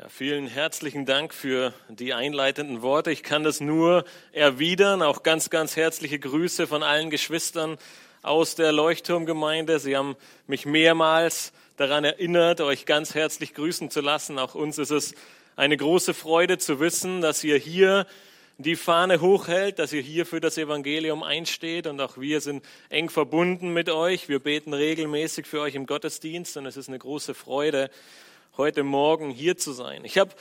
Ja, vielen herzlichen Dank für die einleitenden Worte. Ich kann das nur erwidern. Auch ganz, ganz herzliche Grüße von allen Geschwistern aus der Leuchtturmgemeinde. Sie haben mich mehrmals daran erinnert, euch ganz herzlich grüßen zu lassen. Auch uns ist es eine große Freude zu wissen, dass ihr hier die Fahne hochhält, dass ihr hier für das Evangelium einsteht und auch wir sind eng verbunden mit euch. Wir beten regelmäßig für euch im Gottesdienst und es ist eine große Freude, heute Morgen hier zu sein. Ich habe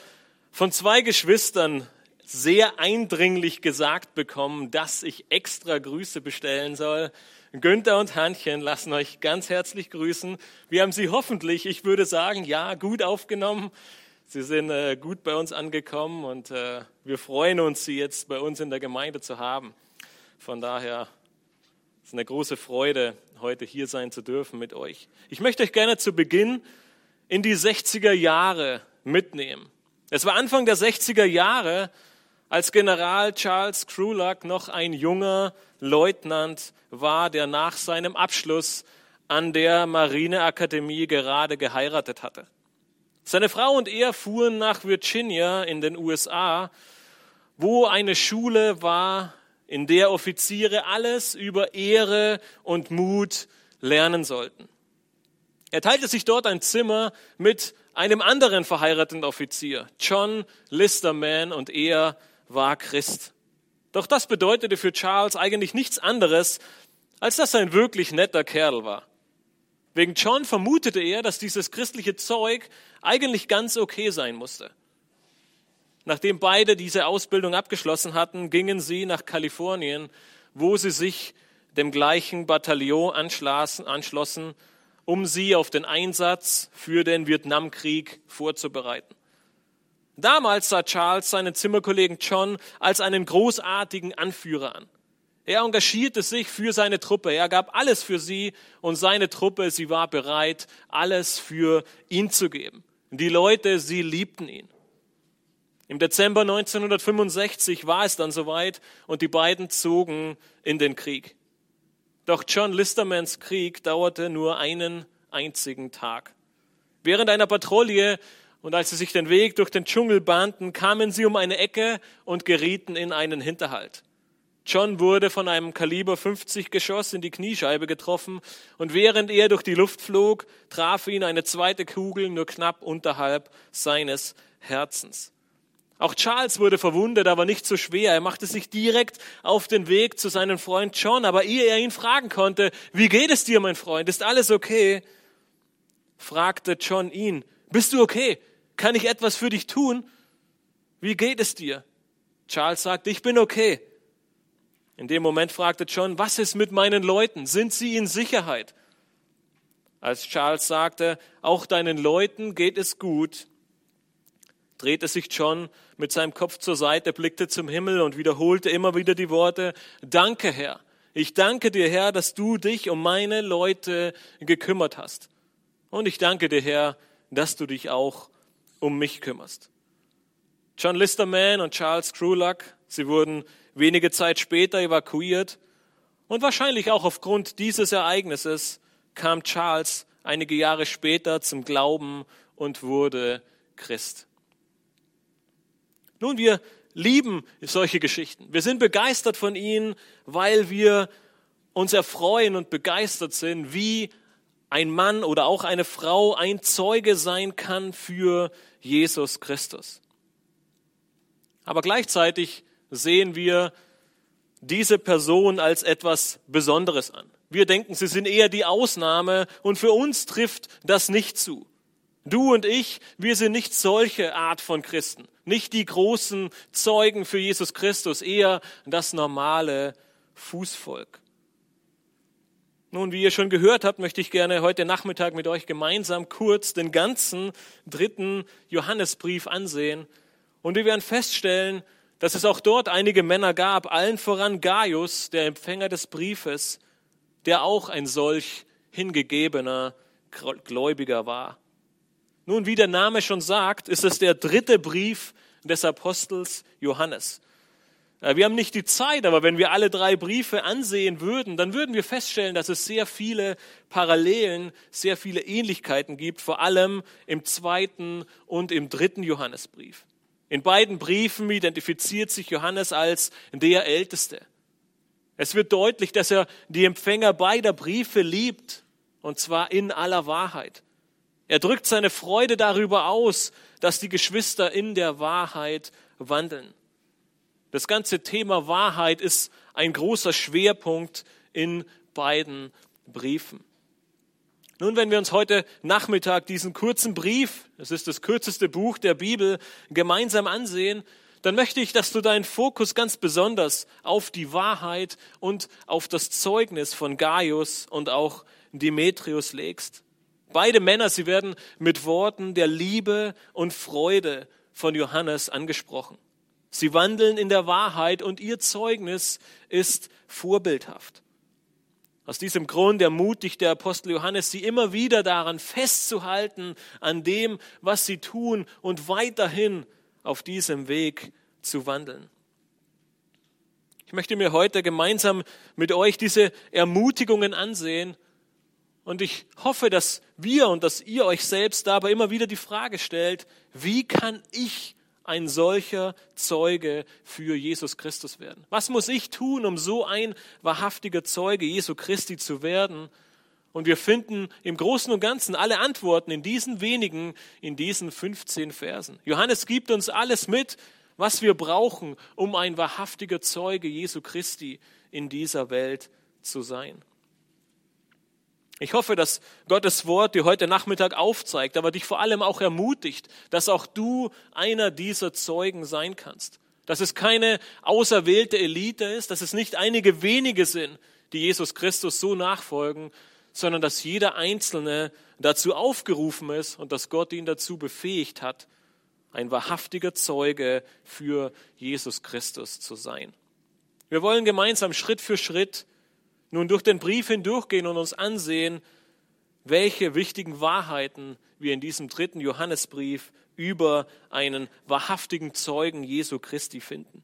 von zwei Geschwistern sehr eindringlich gesagt bekommen, dass ich extra Grüße bestellen soll. Günther und Hannchen lassen euch ganz herzlich grüßen. Wir haben sie hoffentlich, ich würde sagen, ja, gut aufgenommen. Sie sind äh, gut bei uns angekommen und äh, wir freuen uns, sie jetzt bei uns in der Gemeinde zu haben. Von daher ist es eine große Freude, heute hier sein zu dürfen mit euch. Ich möchte euch gerne zu Beginn in die 60er Jahre mitnehmen. Es war Anfang der 60er Jahre, als General Charles Krulak noch ein junger Leutnant war, der nach seinem Abschluss an der Marineakademie gerade geheiratet hatte. Seine Frau und er fuhren nach Virginia in den USA, wo eine Schule war, in der Offiziere alles über Ehre und Mut lernen sollten. Er teilte sich dort ein Zimmer mit einem anderen verheirateten Offizier, John Listerman, und er war Christ. Doch das bedeutete für Charles eigentlich nichts anderes, als dass er ein wirklich netter Kerl war. Wegen John vermutete er, dass dieses christliche Zeug eigentlich ganz okay sein musste. Nachdem beide diese Ausbildung abgeschlossen hatten, gingen sie nach Kalifornien, wo sie sich dem gleichen Bataillon anschlossen um sie auf den Einsatz für den Vietnamkrieg vorzubereiten. Damals sah Charles seinen Zimmerkollegen John als einen großartigen Anführer an. Er engagierte sich für seine Truppe, er gab alles für sie und seine Truppe, sie war bereit, alles für ihn zu geben. Die Leute, sie liebten ihn. Im Dezember 1965 war es dann soweit und die beiden zogen in den Krieg. Doch John Listermans Krieg dauerte nur einen einzigen Tag. Während einer Patrouille und als sie sich den Weg durch den Dschungel bahnten, kamen sie um eine Ecke und gerieten in einen Hinterhalt. John wurde von einem Kaliber 50 Geschoss in die Kniescheibe getroffen und während er durch die Luft flog, traf ihn eine zweite Kugel nur knapp unterhalb seines Herzens. Auch Charles wurde verwundet, aber nicht so schwer. Er machte sich direkt auf den Weg zu seinem Freund John, aber ehe er ihn fragen konnte, wie geht es dir, mein Freund? Ist alles okay? fragte John ihn, bist du okay? Kann ich etwas für dich tun? Wie geht es dir? Charles sagte, ich bin okay. In dem Moment fragte John, was ist mit meinen Leuten? Sind sie in Sicherheit? Als Charles sagte, auch deinen Leuten geht es gut, drehte sich John mit seinem Kopf zur Seite, blickte zum Himmel und wiederholte immer wieder die Worte, Danke, Herr. Ich danke dir, Herr, dass du dich um meine Leute gekümmert hast. Und ich danke dir, Herr, dass du dich auch um mich kümmerst. John Listerman und Charles Krulak, sie wurden wenige Zeit später evakuiert und wahrscheinlich auch aufgrund dieses Ereignisses kam Charles einige Jahre später zum Glauben und wurde Christ. Nun, wir lieben solche Geschichten. Wir sind begeistert von ihnen, weil wir uns erfreuen und begeistert sind, wie ein Mann oder auch eine Frau ein Zeuge sein kann für Jesus Christus. Aber gleichzeitig sehen wir diese Person als etwas Besonderes an. Wir denken, sie sind eher die Ausnahme und für uns trifft das nicht zu. Du und ich, wir sind nicht solche Art von Christen, nicht die großen Zeugen für Jesus Christus, eher das normale Fußvolk. Nun, wie ihr schon gehört habt, möchte ich gerne heute Nachmittag mit euch gemeinsam kurz den ganzen dritten Johannesbrief ansehen. Und wir werden feststellen, dass es auch dort einige Männer gab, allen voran Gaius, der Empfänger des Briefes, der auch ein solch hingegebener Gläubiger war. Nun, wie der Name schon sagt, ist es der dritte Brief des Apostels Johannes. Äh, wir haben nicht die Zeit, aber wenn wir alle drei Briefe ansehen würden, dann würden wir feststellen, dass es sehr viele Parallelen, sehr viele Ähnlichkeiten gibt, vor allem im zweiten und im dritten Johannesbrief. In beiden Briefen identifiziert sich Johannes als der Älteste. Es wird deutlich, dass er die Empfänger beider Briefe liebt, und zwar in aller Wahrheit. Er drückt seine Freude darüber aus, dass die Geschwister in der Wahrheit wandeln. Das ganze Thema Wahrheit ist ein großer Schwerpunkt in beiden Briefen. Nun, wenn wir uns heute Nachmittag diesen kurzen Brief, es ist das kürzeste Buch der Bibel, gemeinsam ansehen, dann möchte ich, dass du deinen Fokus ganz besonders auf die Wahrheit und auf das Zeugnis von Gaius und auch Demetrius legst. Beide Männer, sie werden mit Worten der Liebe und Freude von Johannes angesprochen. Sie wandeln in der Wahrheit und ihr Zeugnis ist vorbildhaft. Aus diesem Grund ermutigt der Apostel Johannes sie immer wieder daran festzuhalten an dem, was sie tun und weiterhin auf diesem Weg zu wandeln. Ich möchte mir heute gemeinsam mit euch diese Ermutigungen ansehen und ich hoffe, dass wir und dass ihr euch selbst dabei immer wieder die Frage stellt, wie kann ich ein solcher Zeuge für Jesus Christus werden? Was muss ich tun, um so ein wahrhaftiger Zeuge Jesu Christi zu werden? Und wir finden im Großen und Ganzen alle Antworten in diesen wenigen, in diesen 15 Versen. Johannes gibt uns alles mit, was wir brauchen, um ein wahrhaftiger Zeuge Jesu Christi in dieser Welt zu sein. Ich hoffe, dass Gottes Wort dir heute Nachmittag aufzeigt, aber dich vor allem auch ermutigt, dass auch du einer dieser Zeugen sein kannst. Dass es keine auserwählte Elite ist, dass es nicht einige wenige sind, die Jesus Christus so nachfolgen, sondern dass jeder Einzelne dazu aufgerufen ist und dass Gott ihn dazu befähigt hat, ein wahrhaftiger Zeuge für Jesus Christus zu sein. Wir wollen gemeinsam Schritt für Schritt nun durch den Brief hindurchgehen und uns ansehen, welche wichtigen Wahrheiten wir in diesem dritten Johannesbrief über einen wahrhaftigen Zeugen Jesu Christi finden.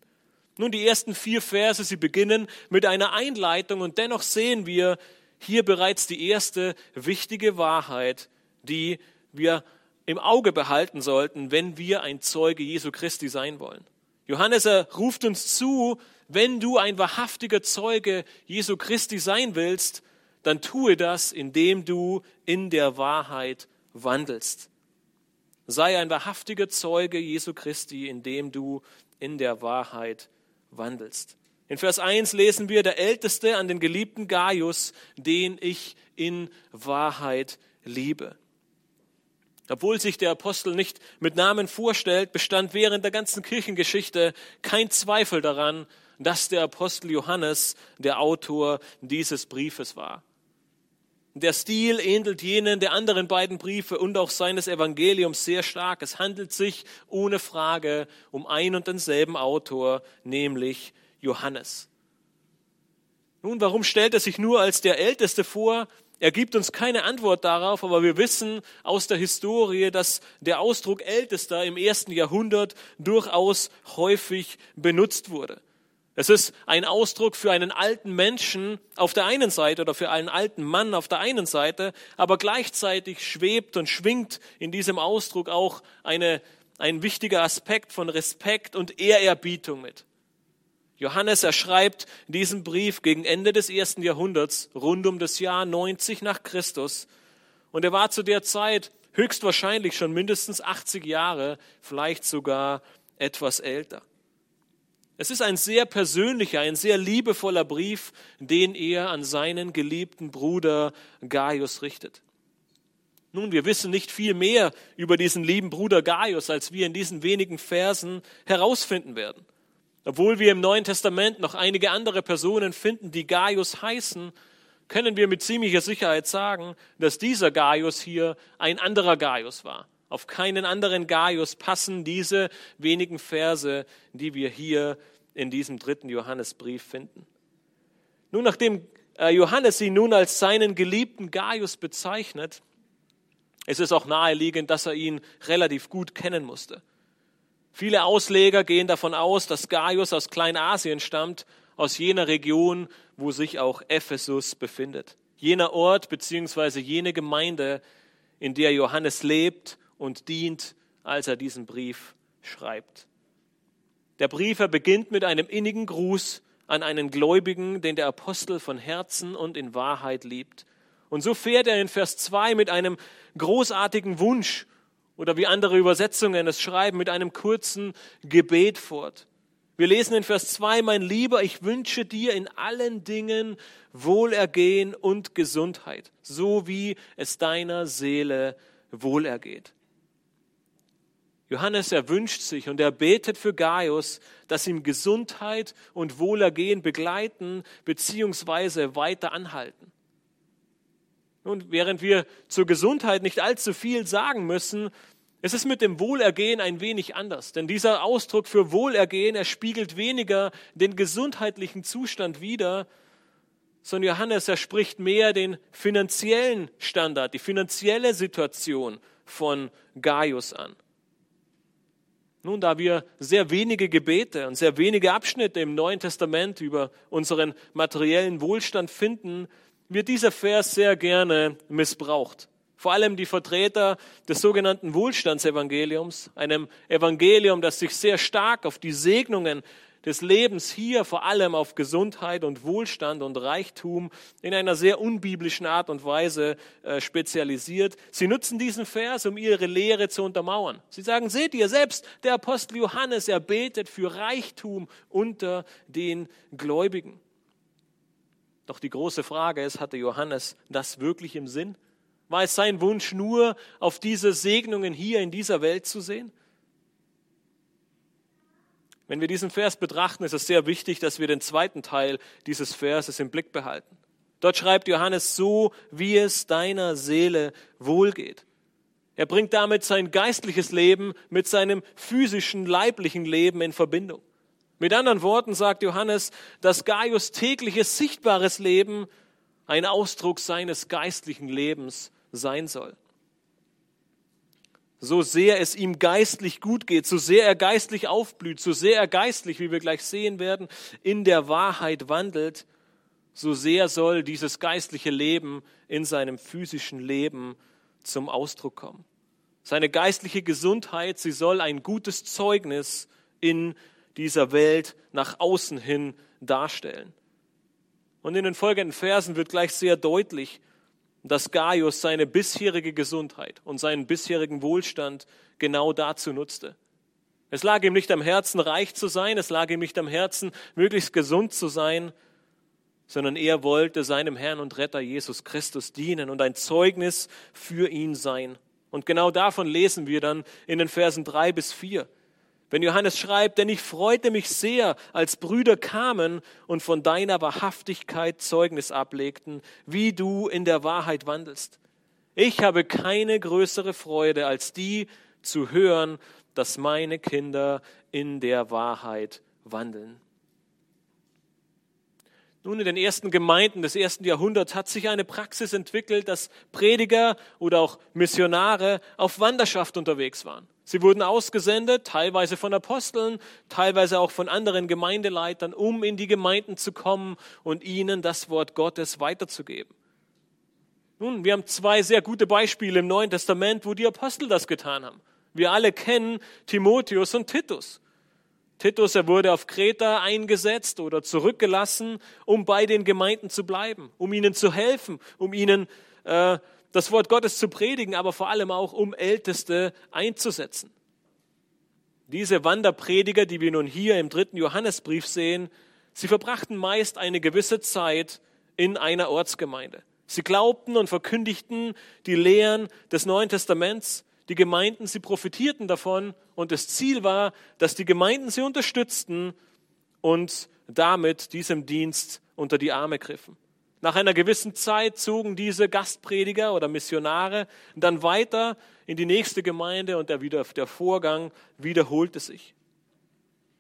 Nun, die ersten vier Verse, sie beginnen mit einer Einleitung und dennoch sehen wir hier bereits die erste wichtige Wahrheit, die wir im Auge behalten sollten, wenn wir ein Zeuge Jesu Christi sein wollen. Johannes er ruft uns zu, wenn du ein wahrhaftiger Zeuge Jesu Christi sein willst, dann tue das, indem du in der Wahrheit wandelst. Sei ein wahrhaftiger Zeuge Jesu Christi, indem du in der Wahrheit wandelst. In Vers 1 lesen wir, der Älteste an den geliebten Gaius, den ich in Wahrheit liebe. Obwohl sich der Apostel nicht mit Namen vorstellt, bestand während der ganzen Kirchengeschichte kein Zweifel daran, dass der Apostel Johannes der Autor dieses Briefes war. Der Stil ähnelt jenen der anderen beiden Briefe und auch seines Evangeliums sehr stark. Es handelt sich ohne Frage um ein und denselben Autor, nämlich Johannes. Nun, warum stellt er sich nur als der Älteste vor? Er gibt uns keine Antwort darauf, aber wir wissen aus der Historie, dass der Ausdruck Ältester im ersten Jahrhundert durchaus häufig benutzt wurde. Es ist ein Ausdruck für einen alten Menschen auf der einen Seite oder für einen alten Mann auf der einen Seite, aber gleichzeitig schwebt und schwingt in diesem Ausdruck auch eine, ein wichtiger Aspekt von Respekt und Ehrerbietung mit. Johannes, er schreibt diesen Brief gegen Ende des ersten Jahrhunderts, rund um das Jahr 90 nach Christus. Und er war zu der Zeit höchstwahrscheinlich schon mindestens 80 Jahre, vielleicht sogar etwas älter. Es ist ein sehr persönlicher, ein sehr liebevoller Brief, den er an seinen geliebten Bruder Gaius richtet. Nun, wir wissen nicht viel mehr über diesen lieben Bruder Gaius, als wir in diesen wenigen Versen herausfinden werden. Obwohl wir im Neuen Testament noch einige andere Personen finden, die Gaius heißen, können wir mit ziemlicher Sicherheit sagen, dass dieser Gaius hier ein anderer Gaius war. Auf keinen anderen Gaius passen diese wenigen Verse, die wir hier in diesem dritten Johannesbrief finden. Nun, nachdem äh, Johannes ihn nun als seinen geliebten Gaius bezeichnet, ist es auch naheliegend, dass er ihn relativ gut kennen musste. Viele Ausleger gehen davon aus, dass Gaius aus Kleinasien stammt, aus jener Region, wo sich auch Ephesus befindet. Jener Ort bzw. jene Gemeinde, in der Johannes lebt und dient, als er diesen Brief schreibt. Der Brief er beginnt mit einem innigen Gruß an einen Gläubigen, den der Apostel von Herzen und in Wahrheit liebt. Und so fährt er in Vers 2 mit einem großartigen Wunsch oder wie andere Übersetzungen es schreiben, mit einem kurzen Gebet fort. Wir lesen in Vers 2, mein Lieber, ich wünsche dir in allen Dingen Wohlergehen und Gesundheit, so wie es deiner Seele wohlergeht. Johannes, er wünscht sich und er betet für Gaius, dass ihm Gesundheit und Wohlergehen begleiten bzw. weiter anhalten. Und während wir zur Gesundheit nicht allzu viel sagen müssen, es ist mit dem Wohlergehen ein wenig anders, denn dieser Ausdruck für Wohlergehen, er spiegelt weniger den gesundheitlichen Zustand wider, sondern Johannes, er spricht mehr den finanziellen Standard, die finanzielle Situation von Gaius an. Nun, da wir sehr wenige Gebete und sehr wenige Abschnitte im Neuen Testament über unseren materiellen Wohlstand finden, wird dieser Vers sehr gerne missbraucht. Vor allem die Vertreter des sogenannten Wohlstandsevangeliums, einem Evangelium, das sich sehr stark auf die Segnungen des Lebens hier vor allem auf Gesundheit und Wohlstand und Reichtum in einer sehr unbiblischen Art und Weise äh, spezialisiert. Sie nutzen diesen Vers, um ihre Lehre zu untermauern. Sie sagen, seht ihr, selbst der Apostel Johannes, er betet für Reichtum unter den Gläubigen. Doch die große Frage ist, hatte Johannes das wirklich im Sinn? War es sein Wunsch, nur auf diese Segnungen hier in dieser Welt zu sehen? Wenn wir diesen Vers betrachten, ist es sehr wichtig, dass wir den zweiten Teil dieses Verses im Blick behalten. Dort schreibt Johannes so, wie es deiner Seele wohlgeht. Er bringt damit sein geistliches Leben mit seinem physischen, leiblichen Leben in Verbindung. Mit anderen Worten sagt Johannes, dass Gaius tägliches sichtbares Leben ein Ausdruck seines geistlichen Lebens sein soll. So sehr es ihm geistlich gut geht, so sehr er geistlich aufblüht, so sehr er geistlich, wie wir gleich sehen werden, in der Wahrheit wandelt, so sehr soll dieses geistliche Leben in seinem physischen Leben zum Ausdruck kommen. Seine geistliche Gesundheit, sie soll ein gutes Zeugnis in dieser Welt nach außen hin darstellen. Und in den folgenden Versen wird gleich sehr deutlich, dass Gaius seine bisherige Gesundheit und seinen bisherigen Wohlstand genau dazu nutzte. Es lag ihm nicht am Herzen, reich zu sein, es lag ihm nicht am Herzen, möglichst gesund zu sein, sondern er wollte seinem Herrn und Retter Jesus Christus dienen und ein Zeugnis für ihn sein. Und genau davon lesen wir dann in den Versen drei bis vier. Wenn Johannes schreibt, denn ich freute mich sehr, als Brüder kamen und von deiner Wahrhaftigkeit Zeugnis ablegten, wie du in der Wahrheit wandelst. Ich habe keine größere Freude, als die zu hören, dass meine Kinder in der Wahrheit wandeln. Nun, in den ersten Gemeinden des ersten Jahrhunderts hat sich eine Praxis entwickelt, dass Prediger oder auch Missionare auf Wanderschaft unterwegs waren. Sie wurden ausgesendet, teilweise von Aposteln, teilweise auch von anderen Gemeindeleitern, um in die Gemeinden zu kommen und ihnen das Wort Gottes weiterzugeben. Nun, wir haben zwei sehr gute Beispiele im Neuen Testament, wo die Apostel das getan haben. Wir alle kennen Timotheus und Titus. Titus, er wurde auf Kreta eingesetzt oder zurückgelassen, um bei den Gemeinden zu bleiben, um ihnen zu helfen, um ihnen äh, das Wort Gottes zu predigen, aber vor allem auch, um Älteste einzusetzen. Diese Wanderprediger, die wir nun hier im dritten Johannesbrief sehen, sie verbrachten meist eine gewisse Zeit in einer Ortsgemeinde. Sie glaubten und verkündigten die Lehren des Neuen Testaments. Die Gemeinden, sie profitierten davon und das Ziel war, dass die Gemeinden sie unterstützten und damit diesem Dienst unter die Arme griffen. Nach einer gewissen Zeit zogen diese Gastprediger oder Missionare dann weiter in die nächste Gemeinde und der, der Vorgang wiederholte sich.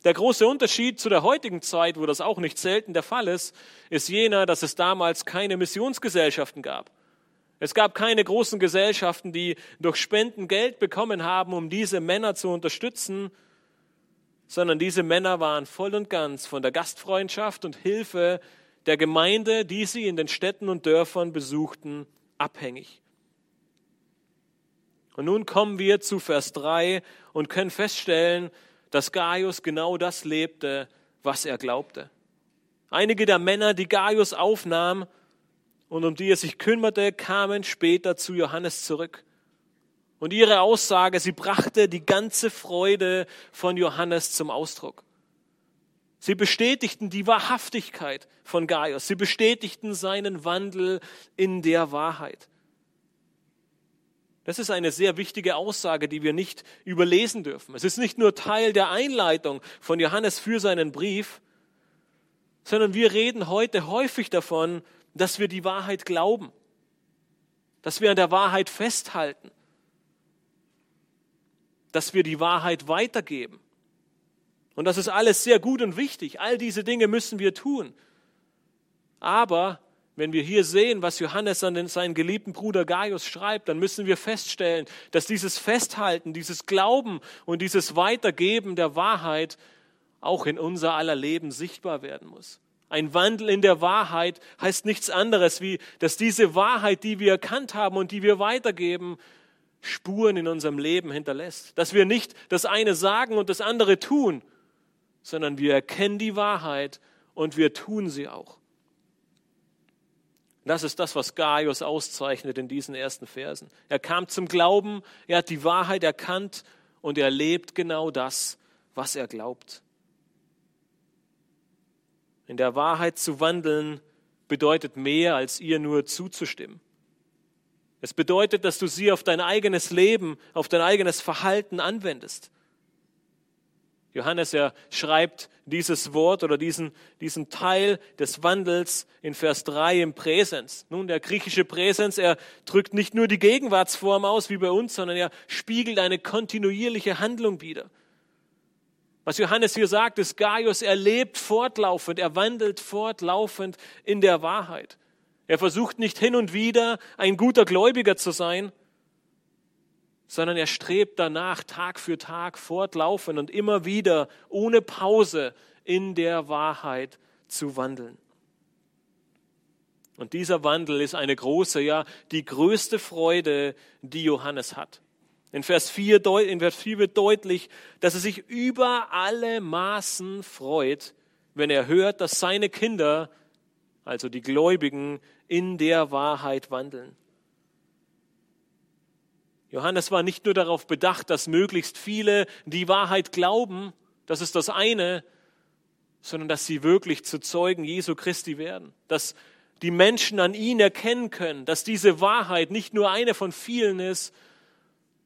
Der große Unterschied zu der heutigen Zeit, wo das auch nicht selten der Fall ist, ist jener, dass es damals keine Missionsgesellschaften gab. Es gab keine großen Gesellschaften, die durch Spenden Geld bekommen haben, um diese Männer zu unterstützen, sondern diese Männer waren voll und ganz von der Gastfreundschaft und Hilfe der Gemeinde, die sie in den Städten und Dörfern besuchten, abhängig. Und nun kommen wir zu Vers 3 und können feststellen, dass Gaius genau das lebte, was er glaubte. Einige der Männer, die Gaius aufnahm und um die er sich kümmerte, kamen später zu Johannes zurück. Und ihre Aussage, sie brachte die ganze Freude von Johannes zum Ausdruck. Sie bestätigten die Wahrhaftigkeit von Gaius. Sie bestätigten seinen Wandel in der Wahrheit. Das ist eine sehr wichtige Aussage, die wir nicht überlesen dürfen. Es ist nicht nur Teil der Einleitung von Johannes für seinen Brief, sondern wir reden heute häufig davon, dass wir die Wahrheit glauben, dass wir an der Wahrheit festhalten, dass wir die Wahrheit weitergeben. Und das ist alles sehr gut und wichtig. All diese Dinge müssen wir tun. Aber wenn wir hier sehen, was Johannes an seinen geliebten Bruder Gaius schreibt, dann müssen wir feststellen, dass dieses Festhalten, dieses Glauben und dieses Weitergeben der Wahrheit auch in unser aller Leben sichtbar werden muss. Ein Wandel in der Wahrheit heißt nichts anderes, wie dass diese Wahrheit, die wir erkannt haben und die wir weitergeben, Spuren in unserem Leben hinterlässt. Dass wir nicht das eine sagen und das andere tun, sondern wir erkennen die Wahrheit und wir tun sie auch. Das ist das, was Gaius auszeichnet in diesen ersten Versen. Er kam zum Glauben, er hat die Wahrheit erkannt und er lebt genau das, was er glaubt. In der Wahrheit zu wandeln bedeutet mehr, als ihr nur zuzustimmen. Es bedeutet, dass du sie auf dein eigenes Leben, auf dein eigenes Verhalten anwendest. Johannes, er schreibt dieses Wort oder diesen, diesen Teil des Wandels in Vers 3 im Präsens. Nun, der griechische Präsens, er drückt nicht nur die Gegenwartsform aus wie bei uns, sondern er spiegelt eine kontinuierliche Handlung wider. Was Johannes hier sagt, ist, Gaius, er lebt fortlaufend, er wandelt fortlaufend in der Wahrheit. Er versucht nicht hin und wieder ein guter Gläubiger zu sein, sondern er strebt danach, Tag für Tag fortlaufend und immer wieder ohne Pause in der Wahrheit zu wandeln. Und dieser Wandel ist eine große, ja, die größte Freude, die Johannes hat. In Vers 4, in Vers 4 wird deutlich, dass er sich über alle Maßen freut, wenn er hört, dass seine Kinder, also die Gläubigen, in der Wahrheit wandeln. Johannes war nicht nur darauf bedacht, dass möglichst viele die Wahrheit glauben, das ist das eine, sondern dass sie wirklich zu Zeugen Jesu Christi werden, dass die Menschen an ihn erkennen können, dass diese Wahrheit nicht nur eine von vielen ist,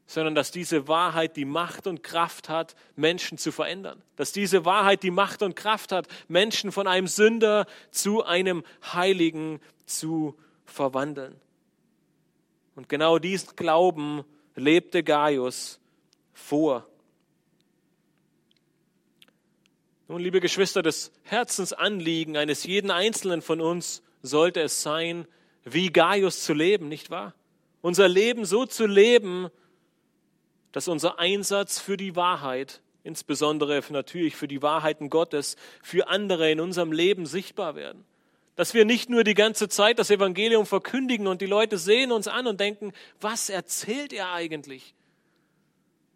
sondern dass diese Wahrheit die Macht und Kraft hat, Menschen zu verändern. Dass diese Wahrheit die Macht und Kraft hat, Menschen von einem Sünder zu einem Heiligen zu verwandeln. Und genau diesen Glauben lebte Gaius vor. Nun, liebe Geschwister, das Herzensanliegen eines jeden Einzelnen von uns sollte es sein, wie Gaius zu leben, nicht wahr? Unser Leben so zu leben, dass unser Einsatz für die Wahrheit, insbesondere natürlich für die Wahrheiten Gottes, für andere in unserem Leben sichtbar werden. Dass wir nicht nur die ganze Zeit das Evangelium verkündigen und die Leute sehen uns an und denken, was erzählt er eigentlich?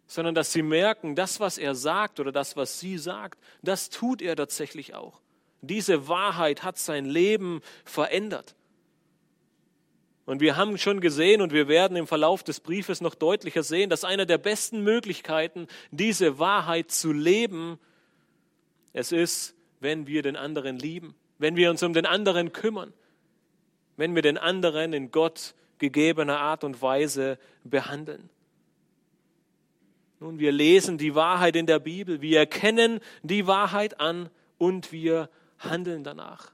Sondern dass sie merken, das, was er sagt oder das, was sie sagt, das tut er tatsächlich auch. Diese Wahrheit hat sein Leben verändert. Und wir haben schon gesehen und wir werden im Verlauf des Briefes noch deutlicher sehen, dass eine der besten Möglichkeiten, diese Wahrheit zu leben, es ist, wenn wir den anderen lieben wenn wir uns um den anderen kümmern, wenn wir den anderen in Gott gegebener Art und Weise behandeln. Nun, wir lesen die Wahrheit in der Bibel, wir erkennen die Wahrheit an und wir handeln danach.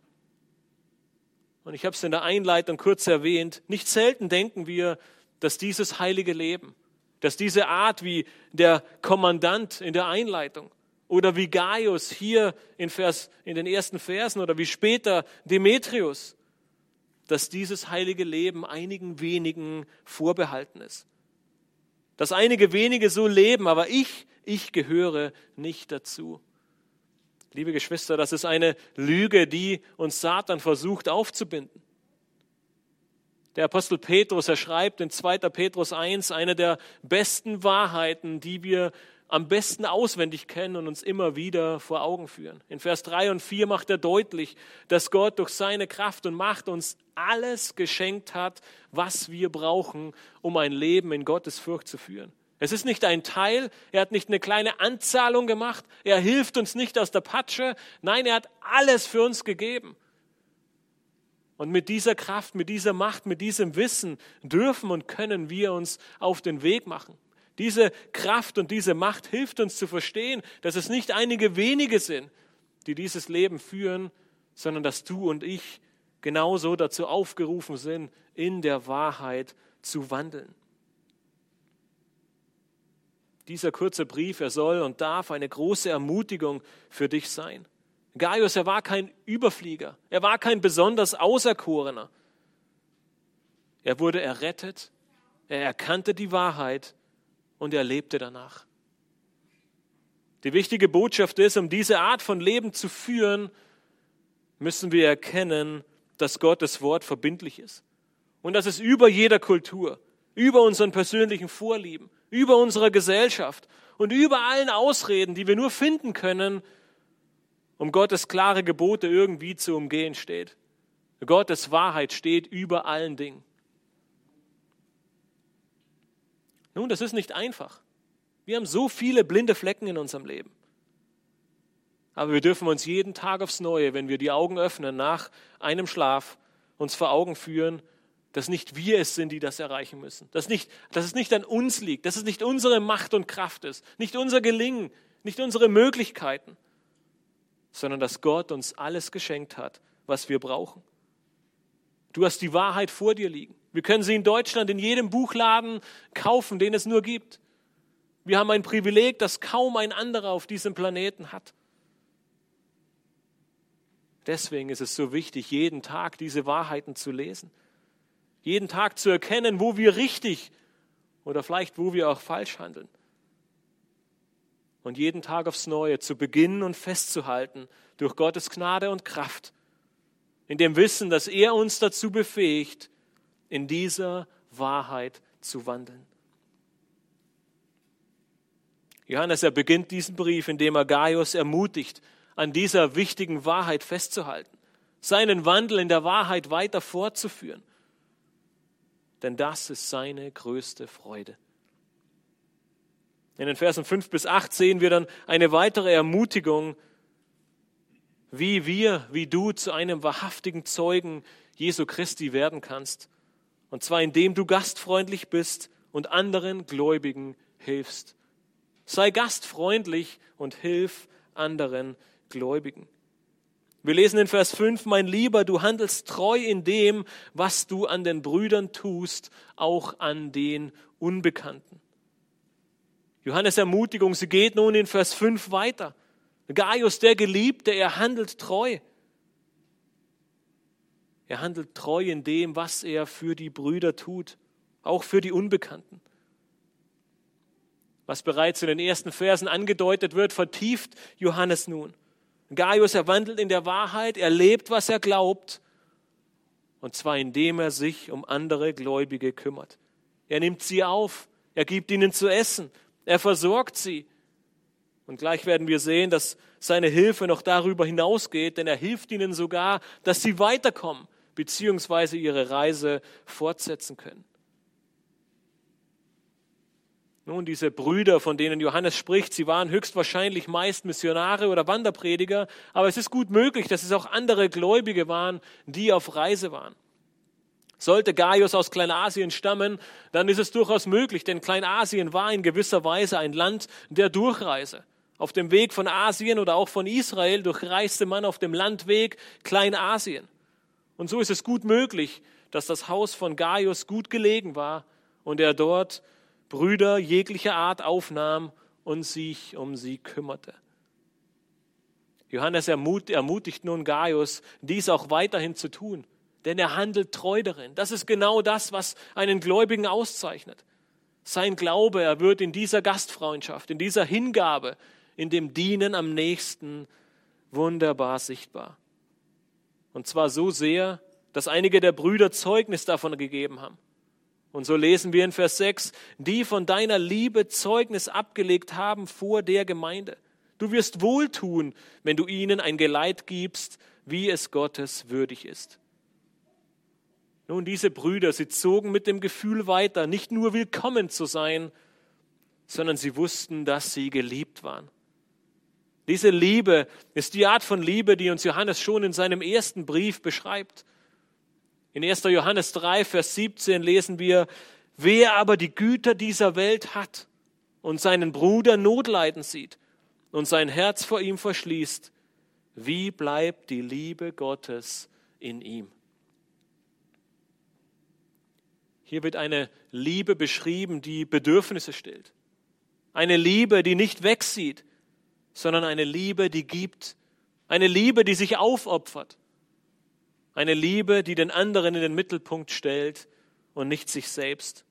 Und ich habe es in der Einleitung kurz erwähnt, nicht selten denken wir, dass dieses heilige Leben, dass diese Art wie der Kommandant in der Einleitung, oder wie Gaius hier in, Vers, in den ersten Versen oder wie später Demetrius, dass dieses heilige Leben einigen wenigen vorbehalten ist. Dass einige wenige so leben, aber ich, ich gehöre nicht dazu. Liebe Geschwister, das ist eine Lüge, die uns Satan versucht aufzubinden. Der Apostel Petrus, er schreibt in 2. Petrus 1 eine der besten Wahrheiten, die wir am besten auswendig kennen und uns immer wieder vor Augen führen. In Vers 3 und 4 macht er deutlich, dass Gott durch seine Kraft und Macht uns alles geschenkt hat, was wir brauchen, um ein Leben in Gottes Furcht zu führen. Es ist nicht ein Teil, er hat nicht eine kleine Anzahlung gemacht, er hilft uns nicht aus der Patsche, nein, er hat alles für uns gegeben. Und mit dieser Kraft, mit dieser Macht, mit diesem Wissen dürfen und können wir uns auf den Weg machen. Diese Kraft und diese Macht hilft uns zu verstehen, dass es nicht einige wenige sind, die dieses Leben führen, sondern dass du und ich genauso dazu aufgerufen sind, in der Wahrheit zu wandeln. Dieser kurze Brief, er soll und darf eine große Ermutigung für dich sein. Gaius, er war kein Überflieger, er war kein besonders Auserkorener. Er wurde errettet, er erkannte die Wahrheit und er lebte danach. Die wichtige Botschaft ist, um diese Art von Leben zu führen, müssen wir erkennen, dass Gottes Wort verbindlich ist und dass es über jeder Kultur, über unseren persönlichen Vorlieben, über unserer Gesellschaft und über allen Ausreden, die wir nur finden können, um Gottes klare Gebote irgendwie zu umgehen steht. Gottes Wahrheit steht über allen Dingen. Nun, das ist nicht einfach. Wir haben so viele blinde Flecken in unserem Leben. Aber wir dürfen uns jeden Tag aufs Neue, wenn wir die Augen öffnen nach einem Schlaf, uns vor Augen führen, dass nicht wir es sind, die das erreichen müssen. Dass, nicht, dass es nicht an uns liegt, dass es nicht unsere Macht und Kraft ist, nicht unser Gelingen, nicht unsere Möglichkeiten, sondern dass Gott uns alles geschenkt hat, was wir brauchen. Du hast die Wahrheit vor dir liegen. Wir können sie in Deutschland in jedem Buchladen kaufen, den es nur gibt. Wir haben ein Privileg, das kaum ein anderer auf diesem Planeten hat. Deswegen ist es so wichtig, jeden Tag diese Wahrheiten zu lesen. Jeden Tag zu erkennen, wo wir richtig oder vielleicht wo wir auch falsch handeln und jeden Tag aufs Neue zu beginnen und festzuhalten durch Gottes Gnade und Kraft, in dem Wissen, dass er uns dazu befähigt, in dieser Wahrheit zu wandeln. Johannes, er beginnt diesen Brief, indem er Gaius ermutigt, an dieser wichtigen Wahrheit festzuhalten, seinen Wandel in der Wahrheit weiter fortzuführen. Denn das ist seine größte Freude. In den Versen 5 bis 8 sehen wir dann eine weitere Ermutigung, wie wir, wie du zu einem wahrhaftigen Zeugen Jesu Christi werden kannst. Und zwar indem du gastfreundlich bist und anderen Gläubigen hilfst. Sei gastfreundlich und hilf anderen Gläubigen. Wir lesen in Vers 5, mein Lieber, du handelst treu in dem, was du an den Brüdern tust, auch an den Unbekannten. Johannes Ermutigung, sie geht nun in Vers 5 weiter. Gaius, der Geliebte, er handelt treu. Er handelt treu in dem, was er für die Brüder tut, auch für die Unbekannten. Was bereits in den ersten Versen angedeutet wird, vertieft Johannes nun. Gaius, er wandelt in der Wahrheit, er lebt, was er glaubt, und zwar indem er sich um andere Gläubige kümmert. Er nimmt sie auf, er gibt ihnen zu essen, er versorgt sie. Und gleich werden wir sehen, dass seine Hilfe noch darüber hinausgeht, denn er hilft ihnen sogar, dass sie weiterkommen bzw. ihre Reise fortsetzen können. Nun, diese Brüder, von denen Johannes spricht, sie waren höchstwahrscheinlich meist Missionare oder Wanderprediger, aber es ist gut möglich, dass es auch andere Gläubige waren, die auf Reise waren. Sollte Gaius aus Kleinasien stammen, dann ist es durchaus möglich, denn Kleinasien war in gewisser Weise ein Land der Durchreise. Auf dem Weg von Asien oder auch von Israel durchreiste man auf dem Landweg Kleinasien. Und so ist es gut möglich, dass das Haus von Gaius gut gelegen war und er dort Brüder jeglicher Art aufnahm und sich um sie kümmerte. Johannes ermutigt nun Gaius, dies auch weiterhin zu tun denn er handelt treu darin. Das ist genau das, was einen Gläubigen auszeichnet. Sein Glaube, er wird in dieser Gastfreundschaft, in dieser Hingabe, in dem Dienen am nächsten wunderbar sichtbar. Und zwar so sehr, dass einige der Brüder Zeugnis davon gegeben haben. Und so lesen wir in Vers 6, die von deiner Liebe Zeugnis abgelegt haben vor der Gemeinde. Du wirst wohltun, wenn du ihnen ein Geleit gibst, wie es Gottes würdig ist. Nun, diese Brüder, sie zogen mit dem Gefühl weiter, nicht nur willkommen zu sein, sondern sie wussten, dass sie geliebt waren. Diese Liebe ist die Art von Liebe, die uns Johannes schon in seinem ersten Brief beschreibt. In 1. Johannes 3, Vers 17 lesen wir, wer aber die Güter dieser Welt hat und seinen Bruder Notleiden sieht und sein Herz vor ihm verschließt, wie bleibt die Liebe Gottes in ihm? Hier wird eine Liebe beschrieben, die Bedürfnisse stillt. Eine Liebe, die nicht wegsieht, sondern eine Liebe, die gibt. Eine Liebe, die sich aufopfert. Eine Liebe, die den anderen in den Mittelpunkt stellt und nicht sich selbst.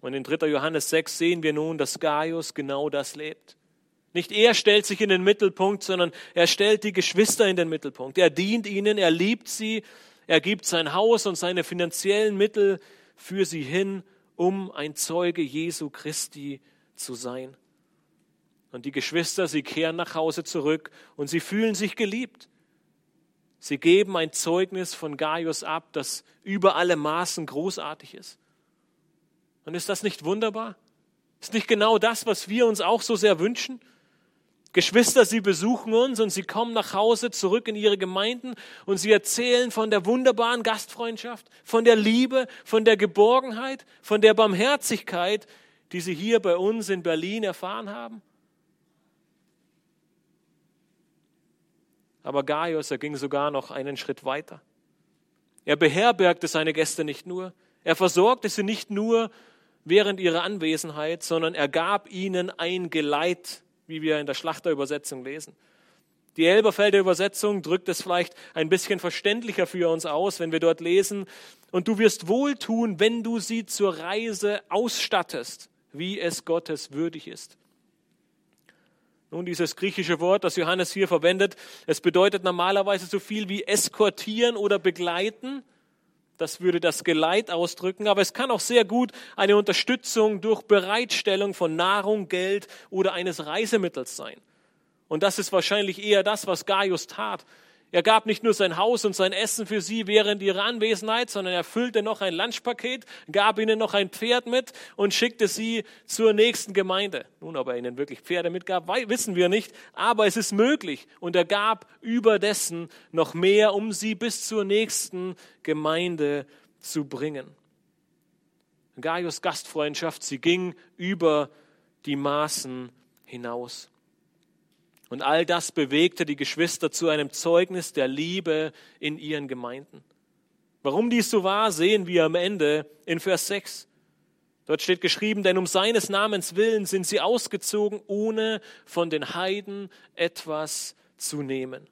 Und in 3. Johannes 6 sehen wir nun, dass Gaius genau das lebt. Nicht er stellt sich in den Mittelpunkt, sondern er stellt die Geschwister in den Mittelpunkt. Er dient ihnen, er liebt sie, er gibt sein Haus und seine finanziellen Mittel für sie hin, um ein Zeuge Jesu Christi zu sein. Und die Geschwister, sie kehren nach Hause zurück und sie fühlen sich geliebt. Sie geben ein Zeugnis von Gaius ab, das über alle Maßen großartig ist. Und ist das nicht wunderbar? Ist nicht genau das, was wir uns auch so sehr wünschen? Geschwister, sie besuchen uns und sie kommen nach Hause zurück in ihre Gemeinden und sie erzählen von der wunderbaren Gastfreundschaft, von der Liebe, von der Geborgenheit, von der Barmherzigkeit, die sie hier bei uns in Berlin erfahren haben. Aber Gaius, er ging sogar noch einen Schritt weiter. Er beherbergte seine Gäste nicht nur, er versorgte sie nicht nur während ihrer Anwesenheit, sondern er gab ihnen ein Geleit, wie wir in der Schlachterübersetzung lesen. Die Elberfelder Übersetzung drückt es vielleicht ein bisschen verständlicher für uns aus, wenn wir dort lesen, und du wirst wohltun, wenn du sie zur Reise ausstattest, wie es Gottes würdig ist. Nun, dieses griechische Wort, das Johannes hier verwendet, es bedeutet normalerweise so viel wie eskortieren oder begleiten. Das würde das Geleit ausdrücken, aber es kann auch sehr gut eine Unterstützung durch Bereitstellung von Nahrung, Geld oder eines Reisemittels sein. Und das ist wahrscheinlich eher das, was Gaius tat. Er gab nicht nur sein Haus und sein Essen für sie während ihrer Anwesenheit, sondern er füllte noch ein Lunchpaket, gab ihnen noch ein Pferd mit und schickte sie zur nächsten Gemeinde. Nun, ob er ihnen wirklich Pferde mitgab, wissen wir nicht, aber es ist möglich. Und er gab überdessen noch mehr, um sie bis zur nächsten Gemeinde zu bringen. Gaius Gastfreundschaft, sie ging über die Maßen hinaus. Und all das bewegte die Geschwister zu einem Zeugnis der Liebe in ihren Gemeinden. Warum dies so war, sehen wir am Ende in Vers 6. Dort steht geschrieben, denn um seines Namens willen sind sie ausgezogen, ohne von den Heiden etwas zu nehmen.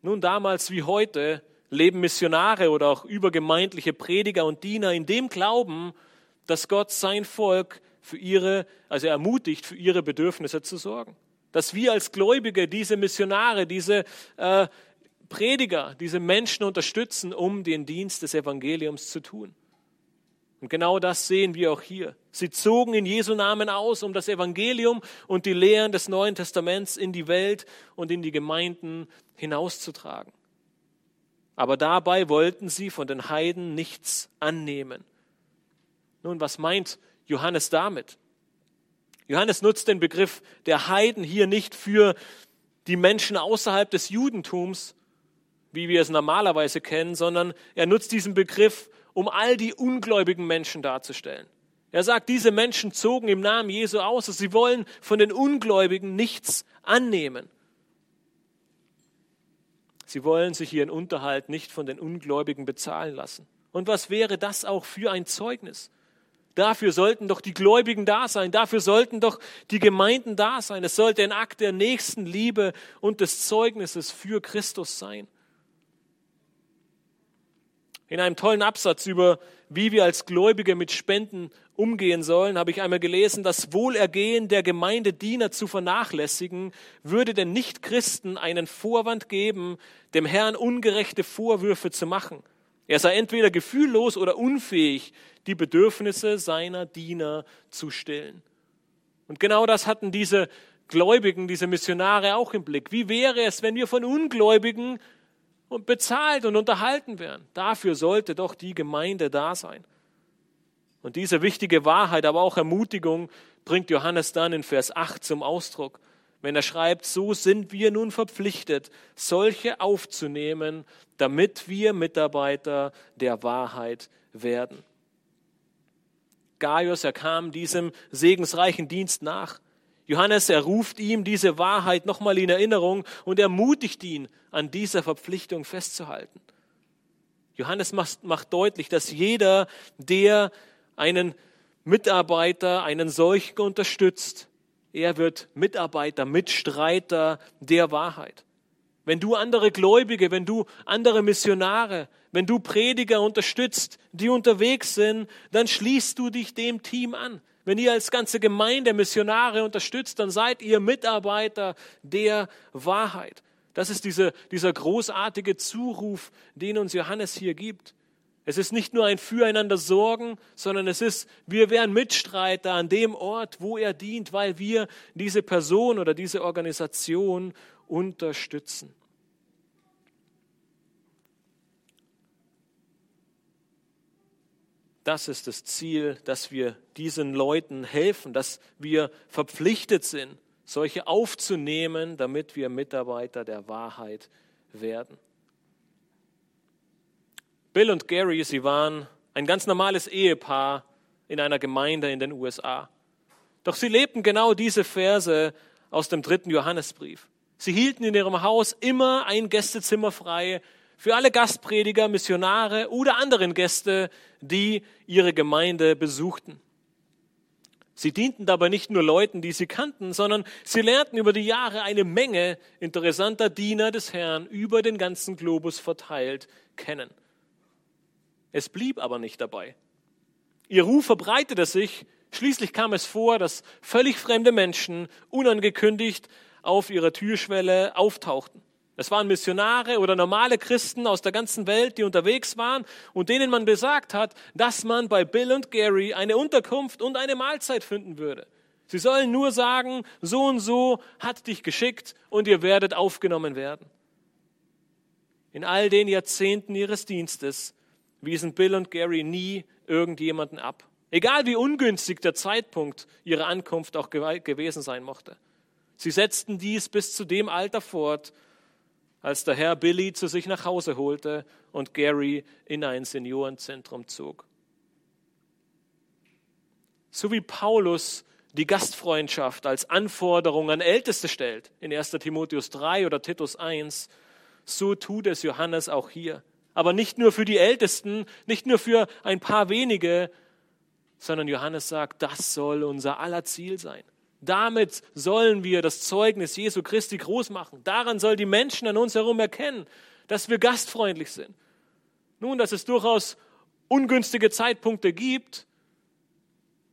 Nun, damals wie heute leben Missionare oder auch übergemeindliche Prediger und Diener in dem Glauben, dass Gott sein Volk für ihre, also ermutigt, für ihre Bedürfnisse zu sorgen dass wir als Gläubige diese Missionare, diese äh, Prediger, diese Menschen unterstützen, um den Dienst des Evangeliums zu tun. Und genau das sehen wir auch hier. Sie zogen in Jesu Namen aus, um das Evangelium und die Lehren des Neuen Testaments in die Welt und in die Gemeinden hinauszutragen. Aber dabei wollten sie von den Heiden nichts annehmen. Nun, was meint Johannes damit? Johannes nutzt den Begriff der Heiden hier nicht für die Menschen außerhalb des Judentums, wie wir es normalerweise kennen, sondern er nutzt diesen Begriff, um all die ungläubigen Menschen darzustellen. Er sagt, diese Menschen zogen im Namen Jesu aus, dass sie wollen von den Ungläubigen nichts annehmen. Sie wollen sich ihren Unterhalt nicht von den Ungläubigen bezahlen lassen. Und was wäre das auch für ein Zeugnis? Dafür sollten doch die Gläubigen da sein. Dafür sollten doch die Gemeinden da sein. Es sollte ein Akt der Nächstenliebe und des Zeugnisses für Christus sein. In einem tollen Absatz über, wie wir als Gläubige mit Spenden umgehen sollen, habe ich einmal gelesen, das Wohlergehen der Gemeindediener zu vernachlässigen, würde den Nichtchristen einen Vorwand geben, dem Herrn ungerechte Vorwürfe zu machen. Er sei entweder gefühllos oder unfähig, die Bedürfnisse seiner Diener zu stillen. Und genau das hatten diese Gläubigen, diese Missionare auch im Blick. Wie wäre es, wenn wir von Ungläubigen bezahlt und unterhalten werden. Dafür sollte doch die Gemeinde da sein. Und diese wichtige Wahrheit, aber auch Ermutigung bringt Johannes dann in Vers 8 zum Ausdruck, wenn er schreibt, so sind wir nun verpflichtet, solche aufzunehmen, damit wir Mitarbeiter der Wahrheit werden. Gaius, er kam diesem segensreichen Dienst nach. Johannes, er ruft ihm diese Wahrheit nochmal in Erinnerung und ermutigt ihn, an dieser Verpflichtung festzuhalten. Johannes macht deutlich, dass jeder, der einen Mitarbeiter, einen solchen unterstützt, er wird Mitarbeiter, Mitstreiter der Wahrheit. Wenn du andere Gläubige, wenn du andere Missionare, wenn du Prediger unterstützt, die unterwegs sind, dann schließt du dich dem Team an. Wenn ihr als ganze Gemeinde Missionare unterstützt, dann seid ihr Mitarbeiter der Wahrheit. Das ist diese, dieser großartige Zuruf, den uns Johannes hier gibt. Es ist nicht nur ein Füreinander Sorgen, sondern es ist, wir wären Mitstreiter an dem Ort, wo er dient, weil wir diese Person oder diese Organisation unterstützen. Das ist das Ziel, dass wir diesen Leuten helfen, dass wir verpflichtet sind, solche aufzunehmen, damit wir Mitarbeiter der Wahrheit werden. Bill und Gary, sie waren ein ganz normales Ehepaar in einer Gemeinde in den USA. Doch sie lebten genau diese Verse aus dem dritten Johannesbrief. Sie hielten in ihrem Haus immer ein Gästezimmer frei für alle Gastprediger, Missionare oder anderen Gäste, die ihre Gemeinde besuchten. Sie dienten dabei nicht nur Leuten, die sie kannten, sondern sie lernten über die Jahre eine Menge interessanter Diener des Herrn über den ganzen Globus verteilt kennen. Es blieb aber nicht dabei. Ihr Ruf verbreitete sich, schließlich kam es vor, dass völlig fremde Menschen unangekündigt auf ihrer Türschwelle auftauchten. Es waren Missionare oder normale Christen aus der ganzen Welt, die unterwegs waren und denen man besagt hat, dass man bei Bill und Gary eine Unterkunft und eine Mahlzeit finden würde. Sie sollen nur sagen, so und so hat dich geschickt und ihr werdet aufgenommen werden. In all den Jahrzehnten ihres Dienstes wiesen Bill und Gary nie irgendjemanden ab. Egal wie ungünstig der Zeitpunkt ihrer Ankunft auch gewesen sein mochte. Sie setzten dies bis zu dem Alter fort, als der Herr Billy zu sich nach Hause holte und Gary in ein Seniorenzentrum zog. So wie Paulus die Gastfreundschaft als Anforderung an Älteste stellt, in 1 Timotheus 3 oder Titus 1, so tut es Johannes auch hier. Aber nicht nur für die Ältesten, nicht nur für ein paar wenige, sondern Johannes sagt, das soll unser aller Ziel sein. Damit sollen wir das Zeugnis Jesu Christi groß machen. Daran soll die Menschen an uns herum erkennen, dass wir gastfreundlich sind. Nun, dass es durchaus ungünstige Zeitpunkte gibt,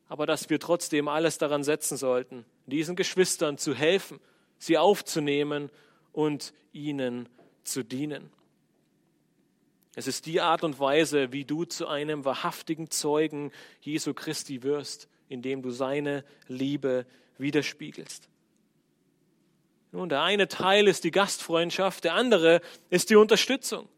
aber dass wir trotzdem alles daran setzen sollten, diesen Geschwistern zu helfen, sie aufzunehmen und ihnen zu dienen. Es ist die Art und Weise, wie du zu einem wahrhaftigen Zeugen Jesu Christi wirst, indem du seine Liebe widerspiegelst. Nun, der eine Teil ist die Gastfreundschaft, der andere ist die Unterstützung.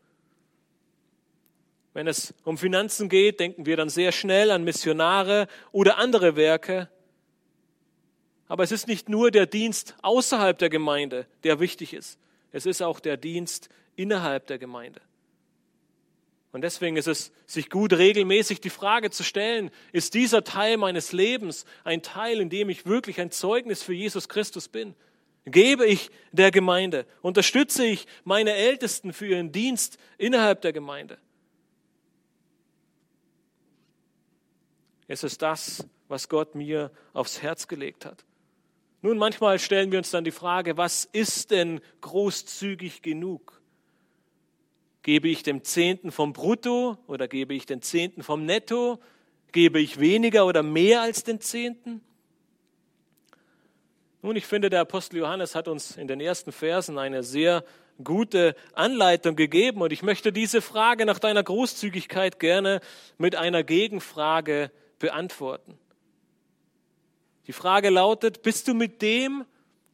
Wenn es um Finanzen geht, denken wir dann sehr schnell an Missionare oder andere Werke. Aber es ist nicht nur der Dienst außerhalb der Gemeinde, der wichtig ist. Es ist auch der Dienst innerhalb der Gemeinde. Und deswegen ist es sich gut, regelmäßig die Frage zu stellen, ist dieser Teil meines Lebens ein Teil, in dem ich wirklich ein Zeugnis für Jesus Christus bin? Gebe ich der Gemeinde? Unterstütze ich meine Ältesten für ihren Dienst innerhalb der Gemeinde? Es ist das, was Gott mir aufs Herz gelegt hat. Nun, manchmal stellen wir uns dann die Frage, was ist denn großzügig genug? Gebe ich dem Zehnten vom Brutto oder gebe ich den Zehnten vom Netto? Gebe ich weniger oder mehr als den Zehnten? Nun, ich finde, der Apostel Johannes hat uns in den ersten Versen eine sehr gute Anleitung gegeben und ich möchte diese Frage nach deiner Großzügigkeit gerne mit einer Gegenfrage beantworten. Die Frage lautet, bist du mit dem,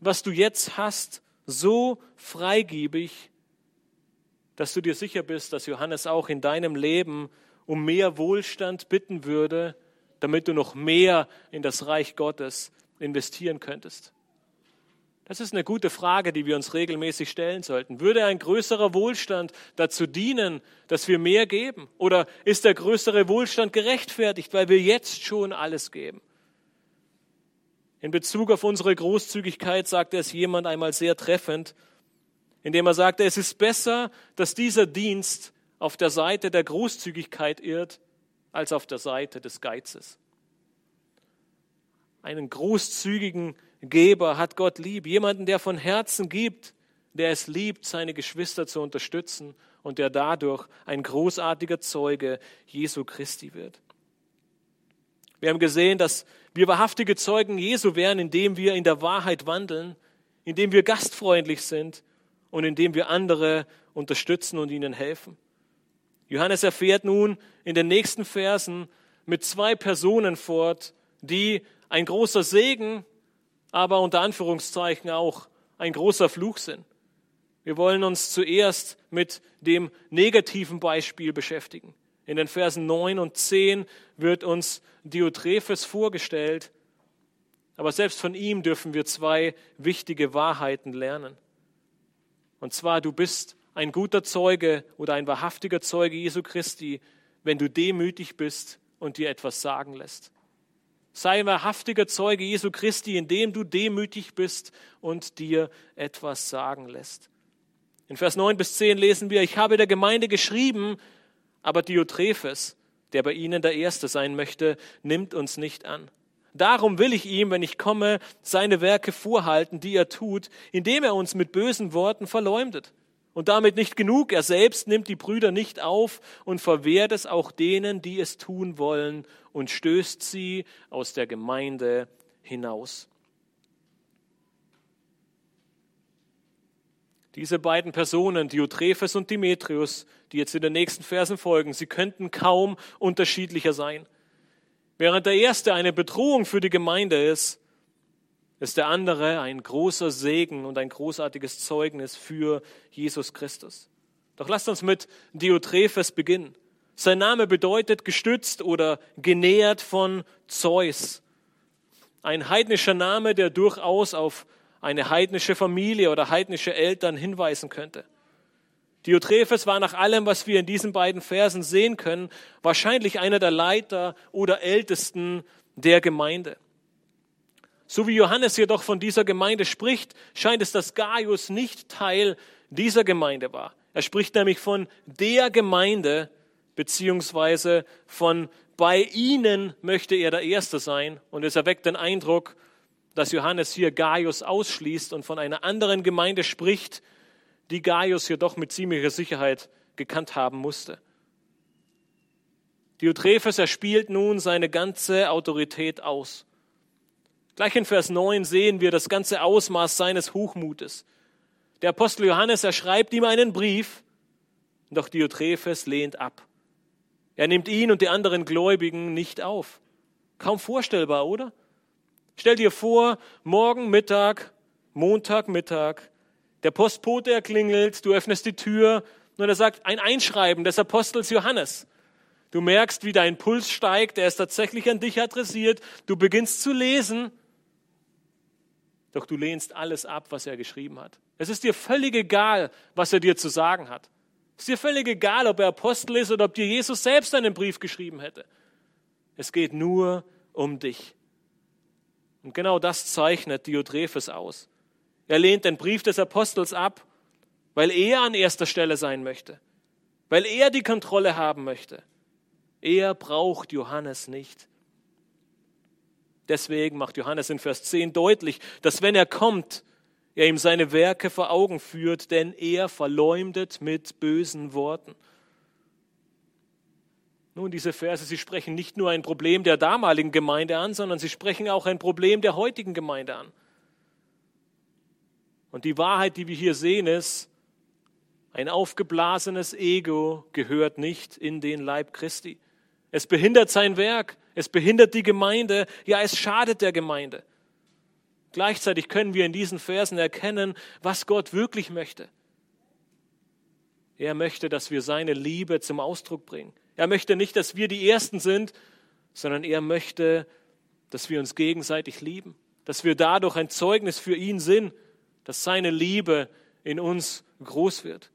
was du jetzt hast, so freigebig, dass du dir sicher bist, dass Johannes auch in deinem Leben um mehr Wohlstand bitten würde, damit du noch mehr in das Reich Gottes investieren könntest? Das ist eine gute Frage, die wir uns regelmäßig stellen sollten. Würde ein größerer Wohlstand dazu dienen, dass wir mehr geben? Oder ist der größere Wohlstand gerechtfertigt, weil wir jetzt schon alles geben? In Bezug auf unsere Großzügigkeit sagte es jemand einmal sehr treffend, indem er sagte, es ist besser, dass dieser Dienst auf der Seite der Großzügigkeit irrt, als auf der Seite des Geizes. Einen großzügigen Geber hat Gott lieb. Jemanden, der von Herzen gibt, der es liebt, seine Geschwister zu unterstützen und der dadurch ein großartiger Zeuge Jesu Christi wird. Wir haben gesehen, dass wir wahrhaftige Zeugen Jesu wären, indem wir in der Wahrheit wandeln, indem wir gastfreundlich sind und indem wir andere unterstützen und ihnen helfen. Johannes erfährt nun in den nächsten Versen mit zwei Personen fort, die ein großer Segen aber unter Anführungszeichen auch ein großer Fluch sind. Wir wollen uns zuerst mit dem negativen Beispiel beschäftigen. In den Versen 9 und 10 wird uns Diotrephes vorgestellt, aber selbst von ihm dürfen wir zwei wichtige Wahrheiten lernen. Und zwar, du bist ein guter Zeuge oder ein wahrhaftiger Zeuge Jesu Christi, wenn du demütig bist und dir etwas sagen lässt. Sei ein wahrhaftiger Zeuge Jesu Christi, indem du demütig bist und dir etwas sagen lässt. In Vers 9 bis 10 lesen wir, ich habe der Gemeinde geschrieben, aber Diotrephes, der bei ihnen der Erste sein möchte, nimmt uns nicht an. Darum will ich ihm, wenn ich komme, seine Werke vorhalten, die er tut, indem er uns mit bösen Worten verleumdet. Und damit nicht genug, er selbst nimmt die Brüder nicht auf und verwehrt es auch denen, die es tun wollen, und stößt sie aus der Gemeinde hinaus. Diese beiden Personen, Diotrephes und Demetrius, die jetzt in den nächsten Versen folgen, sie könnten kaum unterschiedlicher sein. Während der erste eine Bedrohung für die Gemeinde ist, ist der andere ein großer Segen und ein großartiges Zeugnis für Jesus Christus. Doch lasst uns mit Diotrephes beginnen. Sein Name bedeutet gestützt oder genährt von Zeus. Ein heidnischer Name, der durchaus auf eine heidnische Familie oder heidnische Eltern hinweisen könnte. Diotrephes war nach allem, was wir in diesen beiden Versen sehen können, wahrscheinlich einer der Leiter oder Ältesten der Gemeinde. So wie Johannes jedoch von dieser Gemeinde spricht, scheint es, dass Gaius nicht Teil dieser Gemeinde war. Er spricht nämlich von der Gemeinde, beziehungsweise von bei ihnen möchte er der Erste sein. Und es erweckt den Eindruck, dass Johannes hier Gaius ausschließt und von einer anderen Gemeinde spricht, die Gaius jedoch mit ziemlicher Sicherheit gekannt haben musste. Diotrephes, er spielt nun seine ganze Autorität aus. Gleich in Vers 9 sehen wir das ganze Ausmaß seines Hochmutes. Der Apostel Johannes, er schreibt ihm einen Brief, doch Diotrephes lehnt ab. Er nimmt ihn und die anderen Gläubigen nicht auf. Kaum vorstellbar, oder? Stell dir vor, morgen Mittag, Montag Mittag, der Postbote erklingelt, du öffnest die Tür und er sagt, ein Einschreiben des Apostels Johannes. Du merkst, wie dein Puls steigt, er ist tatsächlich an dich adressiert, du beginnst zu lesen doch du lehnst alles ab, was er geschrieben hat. Es ist dir völlig egal, was er dir zu sagen hat. Es ist dir völlig egal, ob er Apostel ist oder ob dir Jesus selbst einen Brief geschrieben hätte. Es geht nur um dich. Und genau das zeichnet Diotrephes aus. Er lehnt den Brief des Apostels ab, weil er an erster Stelle sein möchte, weil er die Kontrolle haben möchte. Er braucht Johannes nicht. Deswegen macht Johannes in Vers 10 deutlich, dass wenn er kommt, er ihm seine Werke vor Augen führt, denn er verleumdet mit bösen Worten. Nun, diese Verse, sie sprechen nicht nur ein Problem der damaligen Gemeinde an, sondern sie sprechen auch ein Problem der heutigen Gemeinde an. Und die Wahrheit, die wir hier sehen, ist, ein aufgeblasenes Ego gehört nicht in den Leib Christi. Es behindert sein Werk, es behindert die Gemeinde, ja, es schadet der Gemeinde. Gleichzeitig können wir in diesen Versen erkennen, was Gott wirklich möchte. Er möchte, dass wir seine Liebe zum Ausdruck bringen. Er möchte nicht, dass wir die Ersten sind, sondern er möchte, dass wir uns gegenseitig lieben, dass wir dadurch ein Zeugnis für ihn sind, dass seine Liebe in uns groß wird.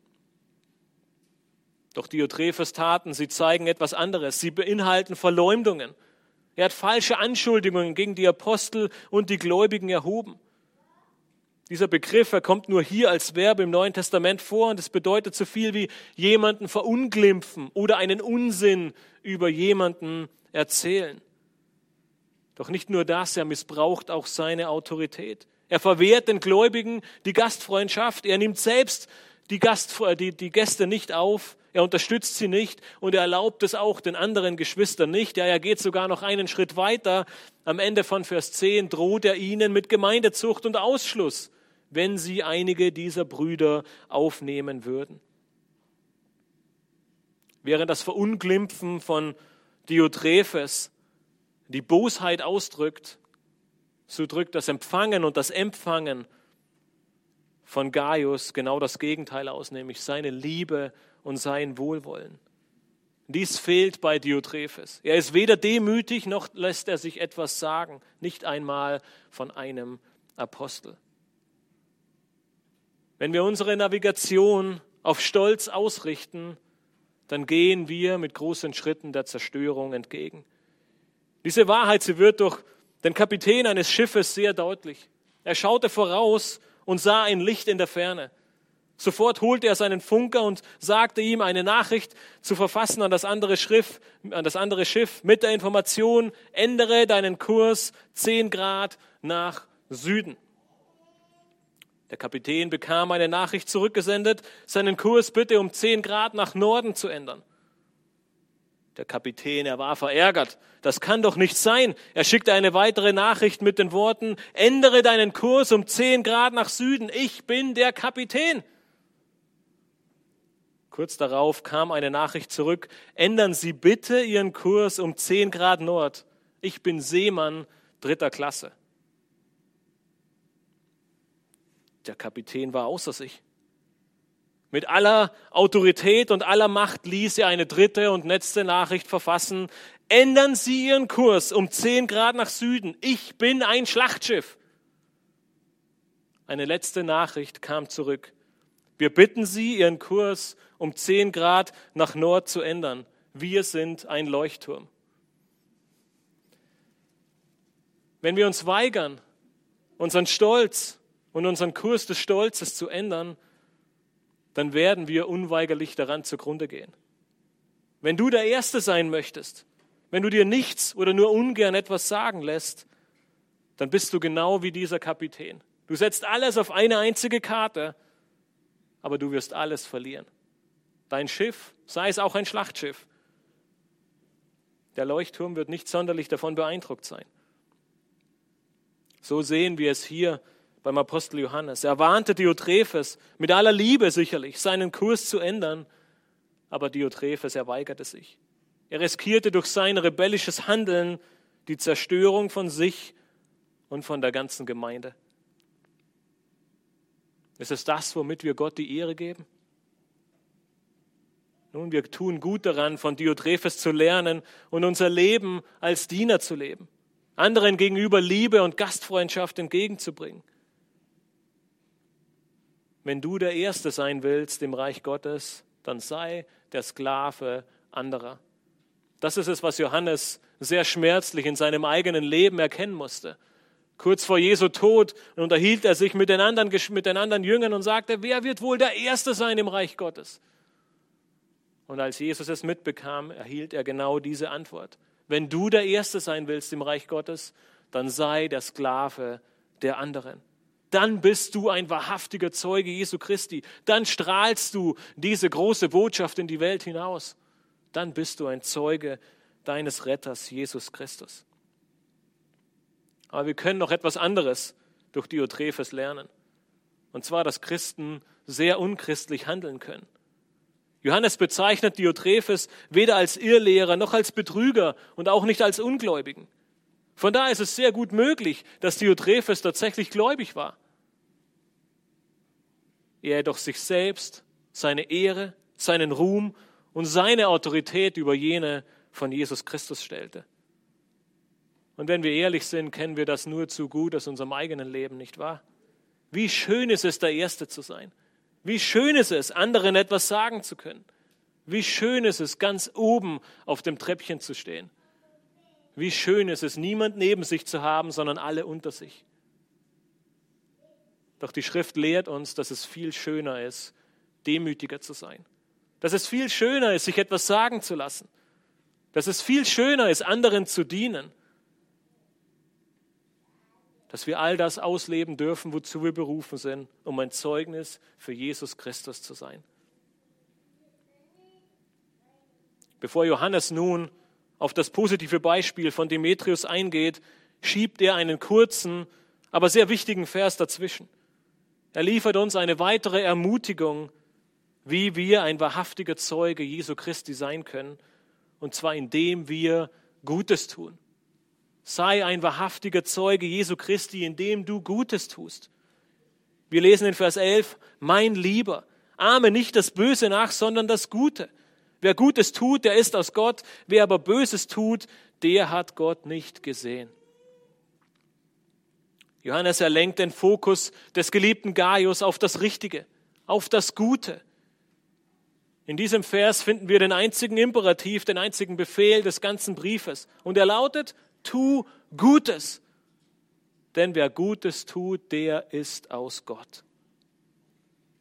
Doch Diotrephes Taten, sie zeigen etwas anderes. Sie beinhalten Verleumdungen. Er hat falsche Anschuldigungen gegen die Apostel und die Gläubigen erhoben. Dieser Begriff, er kommt nur hier als Verb im Neuen Testament vor und es bedeutet so viel wie jemanden verunglimpfen oder einen Unsinn über jemanden erzählen. Doch nicht nur das, er missbraucht auch seine Autorität. Er verwehrt den Gläubigen die Gastfreundschaft. Er nimmt selbst die, Gast, die, die Gäste nicht auf. Er unterstützt sie nicht und er erlaubt es auch den anderen Geschwistern nicht. Ja, er geht sogar noch einen Schritt weiter. Am Ende von Vers 10 droht er ihnen mit Gemeindezucht und Ausschluss wenn sie einige dieser Brüder aufnehmen würden. Während das Verunglimpfen von Diotrephes die Bosheit ausdrückt, so drückt das Empfangen und das Empfangen von Gaius genau das Gegenteil aus, nämlich seine Liebe und sein Wohlwollen. Dies fehlt bei Diotrephes. Er ist weder demütig noch lässt er sich etwas sagen, nicht einmal von einem Apostel. Wenn wir unsere Navigation auf Stolz ausrichten, dann gehen wir mit großen Schritten der Zerstörung entgegen. Diese Wahrheit, sie wird durch den Kapitän eines Schiffes sehr deutlich. Er schaute voraus und sah ein Licht in der Ferne. Sofort holte er seinen Funker und sagte ihm, eine Nachricht zu verfassen an das andere Schiff, an das andere Schiff mit der Information, ändere deinen Kurs zehn Grad nach Süden. Der Kapitän bekam eine Nachricht zurückgesendet, seinen Kurs bitte um zehn Grad nach Norden zu ändern. Der Kapitän, er war verärgert. Das kann doch nicht sein. Er schickte eine weitere Nachricht mit den Worten, ändere deinen Kurs um zehn Grad nach Süden. Ich bin der Kapitän. Kurz darauf kam eine Nachricht zurück, ändern Sie bitte Ihren Kurs um zehn Grad Nord. Ich bin Seemann dritter Klasse. Der Kapitän war außer sich. Mit aller Autorität und aller Macht ließ er eine dritte und letzte Nachricht verfassen. Ändern Sie Ihren Kurs um zehn Grad nach Süden. Ich bin ein Schlachtschiff. Eine letzte Nachricht kam zurück. Wir bitten Sie, Ihren Kurs um zehn Grad nach Nord zu ändern. Wir sind ein Leuchtturm. Wenn wir uns weigern, unseren Stolz, und unseren Kurs des Stolzes zu ändern, dann werden wir unweigerlich daran zugrunde gehen. Wenn du der Erste sein möchtest, wenn du dir nichts oder nur ungern etwas sagen lässt, dann bist du genau wie dieser Kapitän. Du setzt alles auf eine einzige Karte, aber du wirst alles verlieren. Dein Schiff, sei es auch ein Schlachtschiff, der Leuchtturm wird nicht sonderlich davon beeindruckt sein. So sehen wir es hier beim Apostel Johannes. Er warnte Diotrephes mit aller Liebe sicherlich, seinen Kurs zu ändern, aber Diotrephes, er weigerte sich. Er riskierte durch sein rebellisches Handeln die Zerstörung von sich und von der ganzen Gemeinde. Ist es das, womit wir Gott die Ehre geben? Nun, wir tun gut daran, von Diotrephes zu lernen und unser Leben als Diener zu leben, anderen gegenüber Liebe und Gastfreundschaft entgegenzubringen. Wenn du der Erste sein willst im Reich Gottes, dann sei der Sklave anderer. Das ist es, was Johannes sehr schmerzlich in seinem eigenen Leben erkennen musste. Kurz vor Jesu Tod unterhielt er sich mit den, anderen, mit den anderen Jüngern und sagte, wer wird wohl der Erste sein im Reich Gottes? Und als Jesus es mitbekam, erhielt er genau diese Antwort. Wenn du der Erste sein willst im Reich Gottes, dann sei der Sklave der anderen. Dann bist du ein wahrhaftiger Zeuge Jesu Christi. Dann strahlst du diese große Botschaft in die Welt hinaus. Dann bist du ein Zeuge deines Retters, Jesus Christus. Aber wir können noch etwas anderes durch Diotrephes lernen. Und zwar, dass Christen sehr unchristlich handeln können. Johannes bezeichnet Diotrephes weder als Irrlehrer noch als Betrüger und auch nicht als Ungläubigen. Von daher ist es sehr gut möglich, dass Diotrephes tatsächlich gläubig war. Er jedoch sich selbst, seine Ehre, seinen Ruhm und seine Autorität über jene von Jesus Christus stellte. Und wenn wir ehrlich sind, kennen wir das nur zu gut aus unserem eigenen Leben, nicht wahr? Wie schön ist es, der Erste zu sein. Wie schön ist es, anderen etwas sagen zu können. Wie schön ist es, ganz oben auf dem Treppchen zu stehen. Wie schön ist es, niemand neben sich zu haben, sondern alle unter sich. Doch die Schrift lehrt uns, dass es viel schöner ist, demütiger zu sein. Dass es viel schöner ist, sich etwas sagen zu lassen. Dass es viel schöner ist, anderen zu dienen dass wir all das ausleben dürfen, wozu wir berufen sind, um ein Zeugnis für Jesus Christus zu sein. Bevor Johannes nun auf das positive Beispiel von Demetrius eingeht, schiebt er einen kurzen, aber sehr wichtigen Vers dazwischen. Er liefert uns eine weitere Ermutigung, wie wir ein wahrhaftiger Zeuge Jesu Christi sein können, und zwar indem wir Gutes tun. Sei ein wahrhaftiger Zeuge Jesu Christi, indem du Gutes tust. Wir lesen in Vers 11, mein Lieber, ahme nicht das Böse nach, sondern das Gute. Wer Gutes tut, der ist aus Gott. Wer aber Böses tut, der hat Gott nicht gesehen. Johannes erlenkt den Fokus des geliebten Gaius auf das Richtige, auf das Gute. In diesem Vers finden wir den einzigen Imperativ, den einzigen Befehl des ganzen Briefes. Und er lautet, tu Gutes. Denn wer Gutes tut, der ist aus Gott.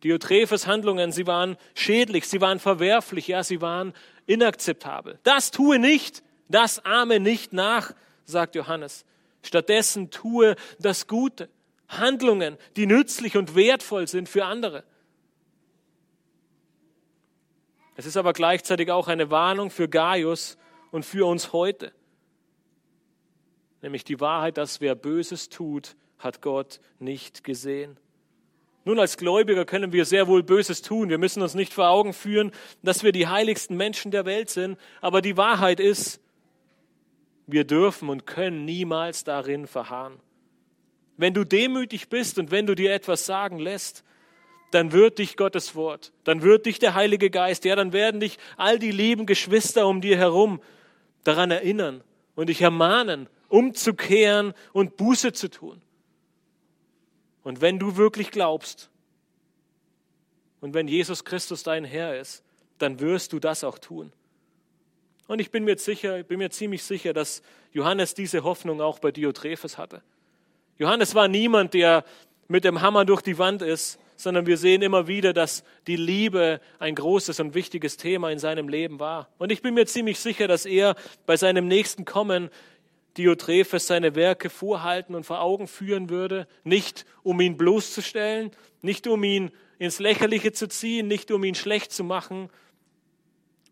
Diotrephes Handlungen, sie waren schädlich, sie waren verwerflich, ja, sie waren inakzeptabel. Das tue nicht, das ahme nicht nach, sagt Johannes. Stattdessen tue das Gute. Handlungen, die nützlich und wertvoll sind für andere. Es ist aber gleichzeitig auch eine Warnung für Gaius und für uns heute nämlich die Wahrheit, dass wer Böses tut, hat Gott nicht gesehen. Nun, als Gläubiger können wir sehr wohl Böses tun. Wir müssen uns nicht vor Augen führen, dass wir die heiligsten Menschen der Welt sind. Aber die Wahrheit ist, wir dürfen und können niemals darin verharren. Wenn du demütig bist und wenn du dir etwas sagen lässt, dann wird dich Gottes Wort, dann wird dich der Heilige Geist, ja, dann werden dich all die lieben Geschwister um dir herum daran erinnern und dich ermahnen umzukehren und Buße zu tun. Und wenn du wirklich glaubst und wenn Jesus Christus dein Herr ist, dann wirst du das auch tun. Und ich bin mir sicher, bin mir ziemlich sicher, dass Johannes diese Hoffnung auch bei Diotrephes hatte. Johannes war niemand, der mit dem Hammer durch die Wand ist, sondern wir sehen immer wieder, dass die Liebe ein großes und wichtiges Thema in seinem Leben war. Und ich bin mir ziemlich sicher, dass er bei seinem nächsten Kommen Diotrephes seine Werke vorhalten und vor Augen führen würde, nicht um ihn bloßzustellen, nicht um ihn ins Lächerliche zu ziehen, nicht um ihn schlecht zu machen,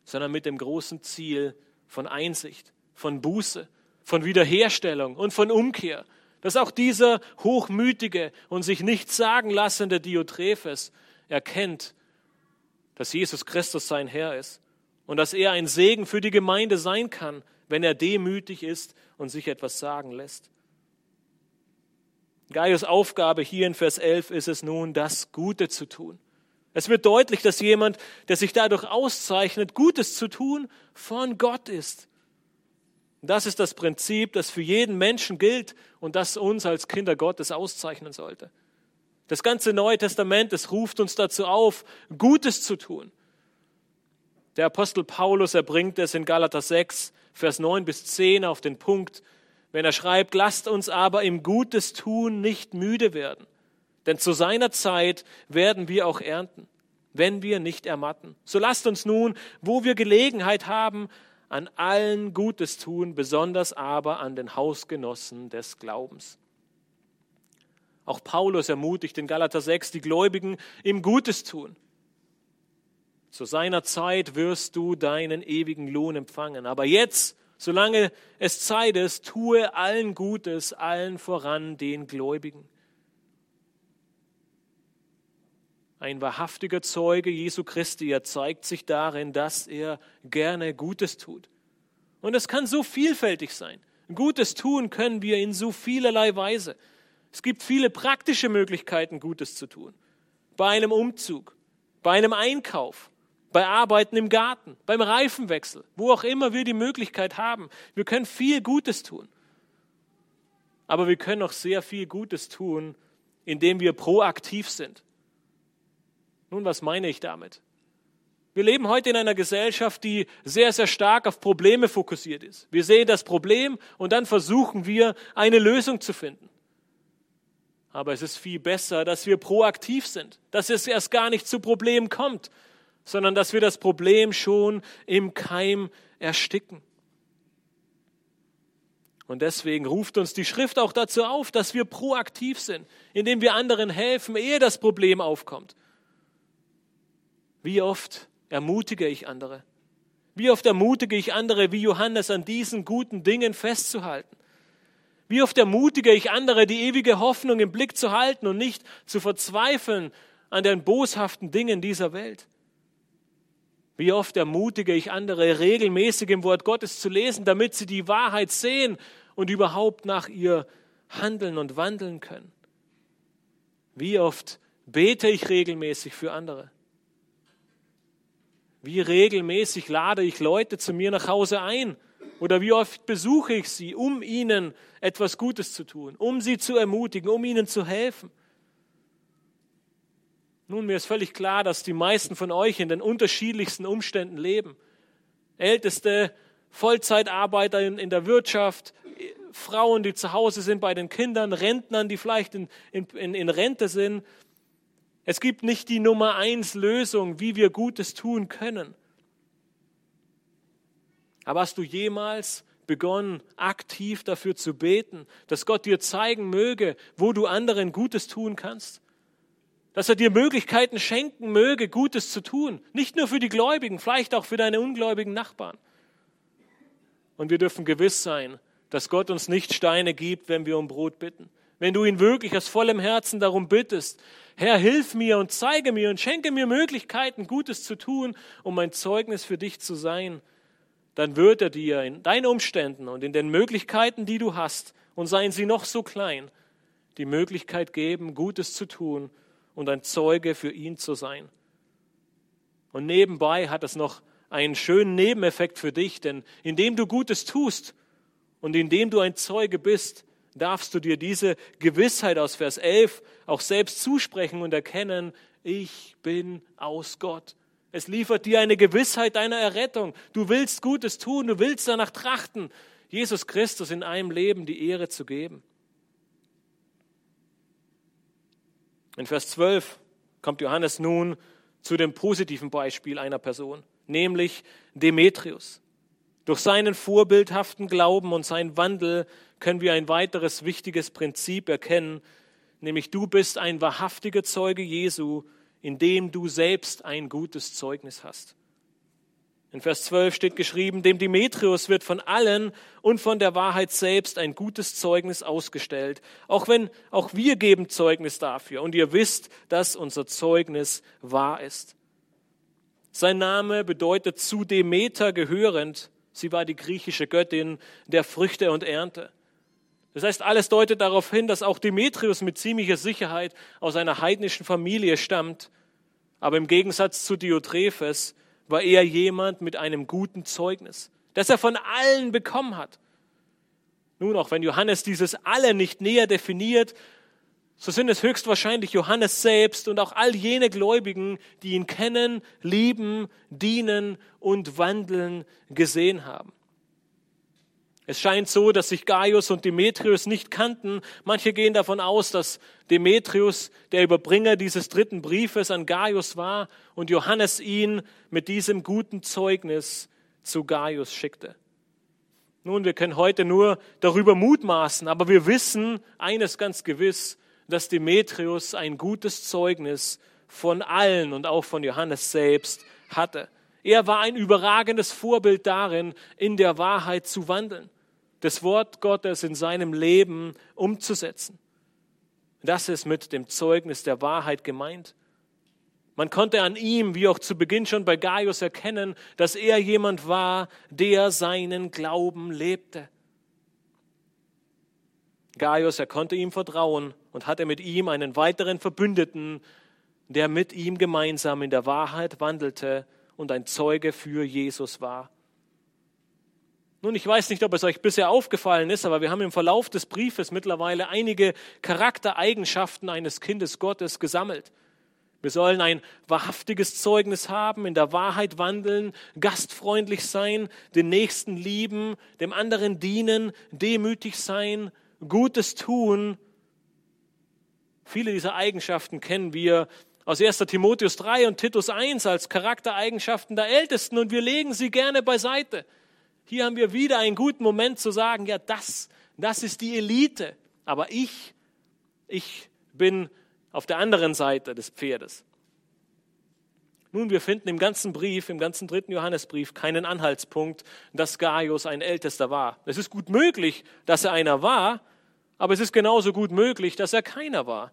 sondern mit dem großen Ziel von Einsicht, von Buße, von Wiederherstellung und von Umkehr, dass auch dieser hochmütige und sich nichts sagen lassende Diotrephes erkennt, dass Jesus Christus sein Herr ist und dass er ein Segen für die Gemeinde sein kann, wenn er demütig ist und sich etwas sagen lässt. Gaius Aufgabe hier in Vers 11 ist es nun, das Gute zu tun. Es wird deutlich, dass jemand, der sich dadurch auszeichnet, Gutes zu tun, von Gott ist. Das ist das Prinzip, das für jeden Menschen gilt und das uns als Kinder Gottes auszeichnen sollte. Das ganze Neue Testament, es ruft uns dazu auf, Gutes zu tun. Der Apostel Paulus, er bringt es in Galater 6, Vers 9 bis 10 auf den Punkt, wenn er schreibt, lasst uns aber im Gutes tun nicht müde werden, denn zu seiner Zeit werden wir auch ernten, wenn wir nicht ermatten. So lasst uns nun, wo wir Gelegenheit haben, an allen Gutes tun, besonders aber an den Hausgenossen des Glaubens. Auch Paulus ermutigt in Galater 6 die Gläubigen, ihm Gutes tun. Zu seiner Zeit wirst du deinen ewigen Lohn empfangen. Aber jetzt, solange es Zeit ist, tue allen Gutes, allen voran den Gläubigen. Ein wahrhaftiger Zeuge Jesu Christi, er zeigt sich darin, dass er gerne Gutes tut. Und es kann so vielfältig sein. Gutes tun können wir in so vielerlei Weise. Es gibt viele praktische Möglichkeiten, Gutes zu tun. Bei einem Umzug, bei einem Einkauf, bei Arbeiten im Garten, beim Reifenwechsel, wo auch immer wir die Möglichkeit haben. Wir können viel Gutes tun. Aber wir können auch sehr viel Gutes tun, indem wir proaktiv sind. Nun, was meine ich damit? Wir leben heute in einer Gesellschaft, die sehr, sehr stark auf Probleme fokussiert ist. Wir sehen das Problem und dann versuchen wir, eine Lösung zu finden. Aber es ist viel besser, dass wir proaktiv sind, dass es erst gar nicht zu Problemen kommt, sondern dass wir das Problem schon im Keim ersticken. Und deswegen ruft uns die Schrift auch dazu auf, dass wir proaktiv sind, indem wir anderen helfen, ehe das Problem aufkommt. Wie oft ermutige ich andere? Wie oft ermutige ich andere, wie Johannes, an diesen guten Dingen festzuhalten? Wie oft ermutige ich andere, die ewige Hoffnung im Blick zu halten und nicht zu verzweifeln an den boshaften Dingen dieser Welt? Wie oft ermutige ich andere, regelmäßig im Wort Gottes zu lesen, damit sie die Wahrheit sehen und überhaupt nach ihr handeln und wandeln können? Wie oft bete ich regelmäßig für andere? Wie regelmäßig lade ich Leute zu mir nach Hause ein? Oder wie oft besuche ich sie, um ihnen etwas Gutes zu tun, um sie zu ermutigen, um ihnen zu helfen? Nun, mir ist völlig klar, dass die meisten von euch in den unterschiedlichsten Umständen leben. Älteste, Vollzeitarbeiter in, in der Wirtschaft, Frauen, die zu Hause sind bei den Kindern, Rentnern, die vielleicht in, in, in Rente sind, es gibt nicht die Nummer eins Lösung, wie wir Gutes tun können. Aber hast du jemals begonnen, aktiv dafür zu beten, dass Gott dir zeigen möge, wo du anderen Gutes tun kannst? Dass er dir Möglichkeiten schenken möge, Gutes zu tun. Nicht nur für die Gläubigen, vielleicht auch für deine ungläubigen Nachbarn. Und wir dürfen gewiss sein, dass Gott uns nicht Steine gibt, wenn wir um Brot bitten. Wenn du ihn wirklich aus vollem Herzen darum bittest, Herr, hilf mir und zeige mir und schenke mir Möglichkeiten, Gutes zu tun, um ein Zeugnis für dich zu sein, dann wird er dir in deinen Umständen und in den Möglichkeiten, die du hast, und seien sie noch so klein, die Möglichkeit geben, Gutes zu tun und ein Zeuge für ihn zu sein. Und nebenbei hat es noch einen schönen Nebeneffekt für dich, denn indem du Gutes tust und indem du ein Zeuge bist, darfst du dir diese Gewissheit aus Vers 11 auch selbst zusprechen und erkennen, ich bin aus Gott. Es liefert dir eine Gewissheit deiner Errettung. Du willst Gutes tun, du willst danach trachten, Jesus Christus in einem Leben die Ehre zu geben. In Vers 12 kommt Johannes nun zu dem positiven Beispiel einer Person, nämlich Demetrius. Durch seinen vorbildhaften Glauben und seinen Wandel können wir ein weiteres wichtiges Prinzip erkennen, nämlich du bist ein wahrhaftiger Zeuge Jesu, indem du selbst ein gutes Zeugnis hast. In Vers 12 steht geschrieben, dem Demetrius wird von allen und von der Wahrheit selbst ein gutes Zeugnis ausgestellt. Auch wenn, auch wir geben Zeugnis dafür und ihr wisst, dass unser Zeugnis wahr ist. Sein Name bedeutet zu Demeter gehörend. Sie war die griechische Göttin der Früchte und Ernte. Das heißt, alles deutet darauf hin, dass auch Demetrius mit ziemlicher Sicherheit aus einer heidnischen Familie stammt. Aber im Gegensatz zu Diotrephes war er jemand mit einem guten Zeugnis, das er von allen bekommen hat. Nun, auch wenn Johannes dieses alle nicht näher definiert, so sind es höchstwahrscheinlich Johannes selbst und auch all jene Gläubigen, die ihn kennen, lieben, dienen und wandeln gesehen haben. Es scheint so, dass sich Gaius und Demetrius nicht kannten. Manche gehen davon aus, dass Demetrius der Überbringer dieses dritten Briefes an Gaius war und Johannes ihn mit diesem guten Zeugnis zu Gaius schickte. Nun, wir können heute nur darüber mutmaßen, aber wir wissen eines ganz gewiss, dass Demetrius ein gutes Zeugnis von allen und auch von Johannes selbst hatte. Er war ein überragendes Vorbild darin, in der Wahrheit zu wandeln, das Wort Gottes in seinem Leben umzusetzen. Das ist mit dem Zeugnis der Wahrheit gemeint. Man konnte an ihm, wie auch zu Beginn schon bei Gaius, erkennen, dass er jemand war, der seinen Glauben lebte. Gaius, er konnte ihm vertrauen und hatte mit ihm einen weiteren Verbündeten, der mit ihm gemeinsam in der Wahrheit wandelte und ein Zeuge für Jesus war. Nun, ich weiß nicht, ob es euch bisher aufgefallen ist, aber wir haben im Verlauf des Briefes mittlerweile einige Charaktereigenschaften eines Kindes Gottes gesammelt. Wir sollen ein wahrhaftiges Zeugnis haben, in der Wahrheit wandeln, gastfreundlich sein, den Nächsten lieben, dem anderen dienen, demütig sein, Gutes tun. Viele dieser Eigenschaften kennen wir aus 1. Timotheus 3 und Titus 1 als Charaktereigenschaften der Ältesten und wir legen sie gerne beiseite. Hier haben wir wieder einen guten Moment zu sagen, ja, das, das ist die Elite. Aber ich, ich bin auf der anderen Seite des Pferdes. Nun, wir finden im ganzen Brief, im ganzen dritten Johannesbrief keinen Anhaltspunkt, dass Gaius ein Ältester war. Es ist gut möglich, dass er einer war, aber es ist genauso gut möglich, dass er keiner war.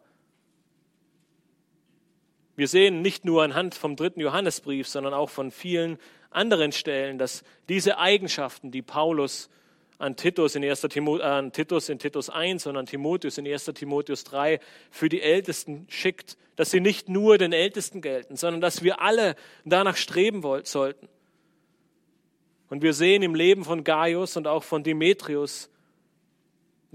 Wir sehen nicht nur anhand vom dritten Johannesbrief, sondern auch von vielen anderen Stellen, dass diese Eigenschaften, die Paulus an Titus in, 1. Timo, äh, an Titus in Titus 1 und an Timotheus in 1. Timotheus 3 für die Ältesten schickt, dass sie nicht nur den Ältesten gelten, sondern dass wir alle danach streben sollten. Und wir sehen im Leben von Gaius und auch von Demetrius,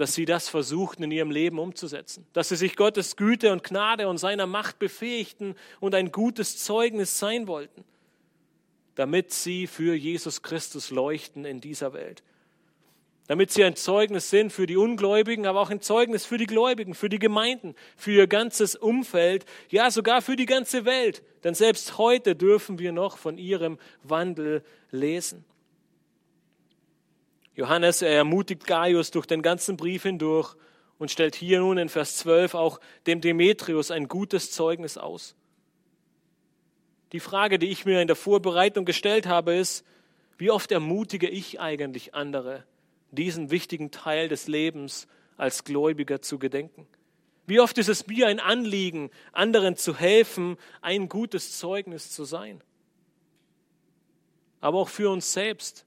dass sie das versuchten in ihrem Leben umzusetzen, dass sie sich Gottes Güte und Gnade und seiner Macht befähigten und ein gutes Zeugnis sein wollten damit sie für Jesus Christus leuchten in dieser Welt. Damit sie ein Zeugnis sind für die Ungläubigen, aber auch ein Zeugnis für die Gläubigen, für die Gemeinden, für ihr ganzes Umfeld, ja sogar für die ganze Welt. Denn selbst heute dürfen wir noch von ihrem Wandel lesen. Johannes, er ermutigt Gaius durch den ganzen Brief hindurch und stellt hier nun in Vers 12 auch dem Demetrius ein gutes Zeugnis aus. Die Frage, die ich mir in der Vorbereitung gestellt habe, ist, wie oft ermutige ich eigentlich andere, diesen wichtigen Teil des Lebens als Gläubiger zu gedenken? Wie oft ist es mir ein Anliegen, anderen zu helfen, ein gutes Zeugnis zu sein? Aber auch für uns selbst.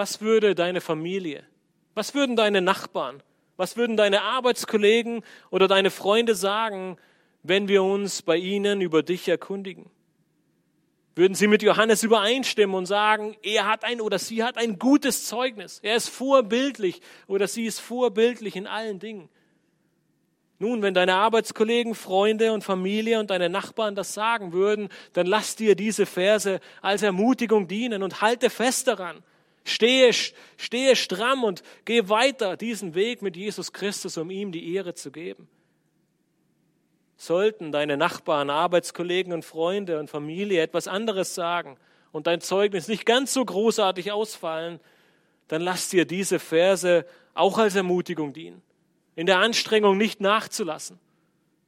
Was würde deine Familie, was würden deine Nachbarn, was würden deine Arbeitskollegen oder deine Freunde sagen, wenn wir uns bei ihnen über dich erkundigen? Würden Sie mit Johannes übereinstimmen und sagen, er hat ein oder sie hat ein gutes Zeugnis, er ist vorbildlich oder sie ist vorbildlich in allen Dingen? Nun, wenn deine Arbeitskollegen, Freunde und Familie und deine Nachbarn das sagen würden, dann lass dir diese Verse als Ermutigung dienen und halte fest daran. Stehe, stehe stramm und geh weiter diesen Weg mit Jesus Christus, um ihm die Ehre zu geben. Sollten deine Nachbarn, Arbeitskollegen und Freunde und Familie etwas anderes sagen und dein Zeugnis nicht ganz so großartig ausfallen, dann lass dir diese Verse auch als Ermutigung dienen. In der Anstrengung nicht nachzulassen,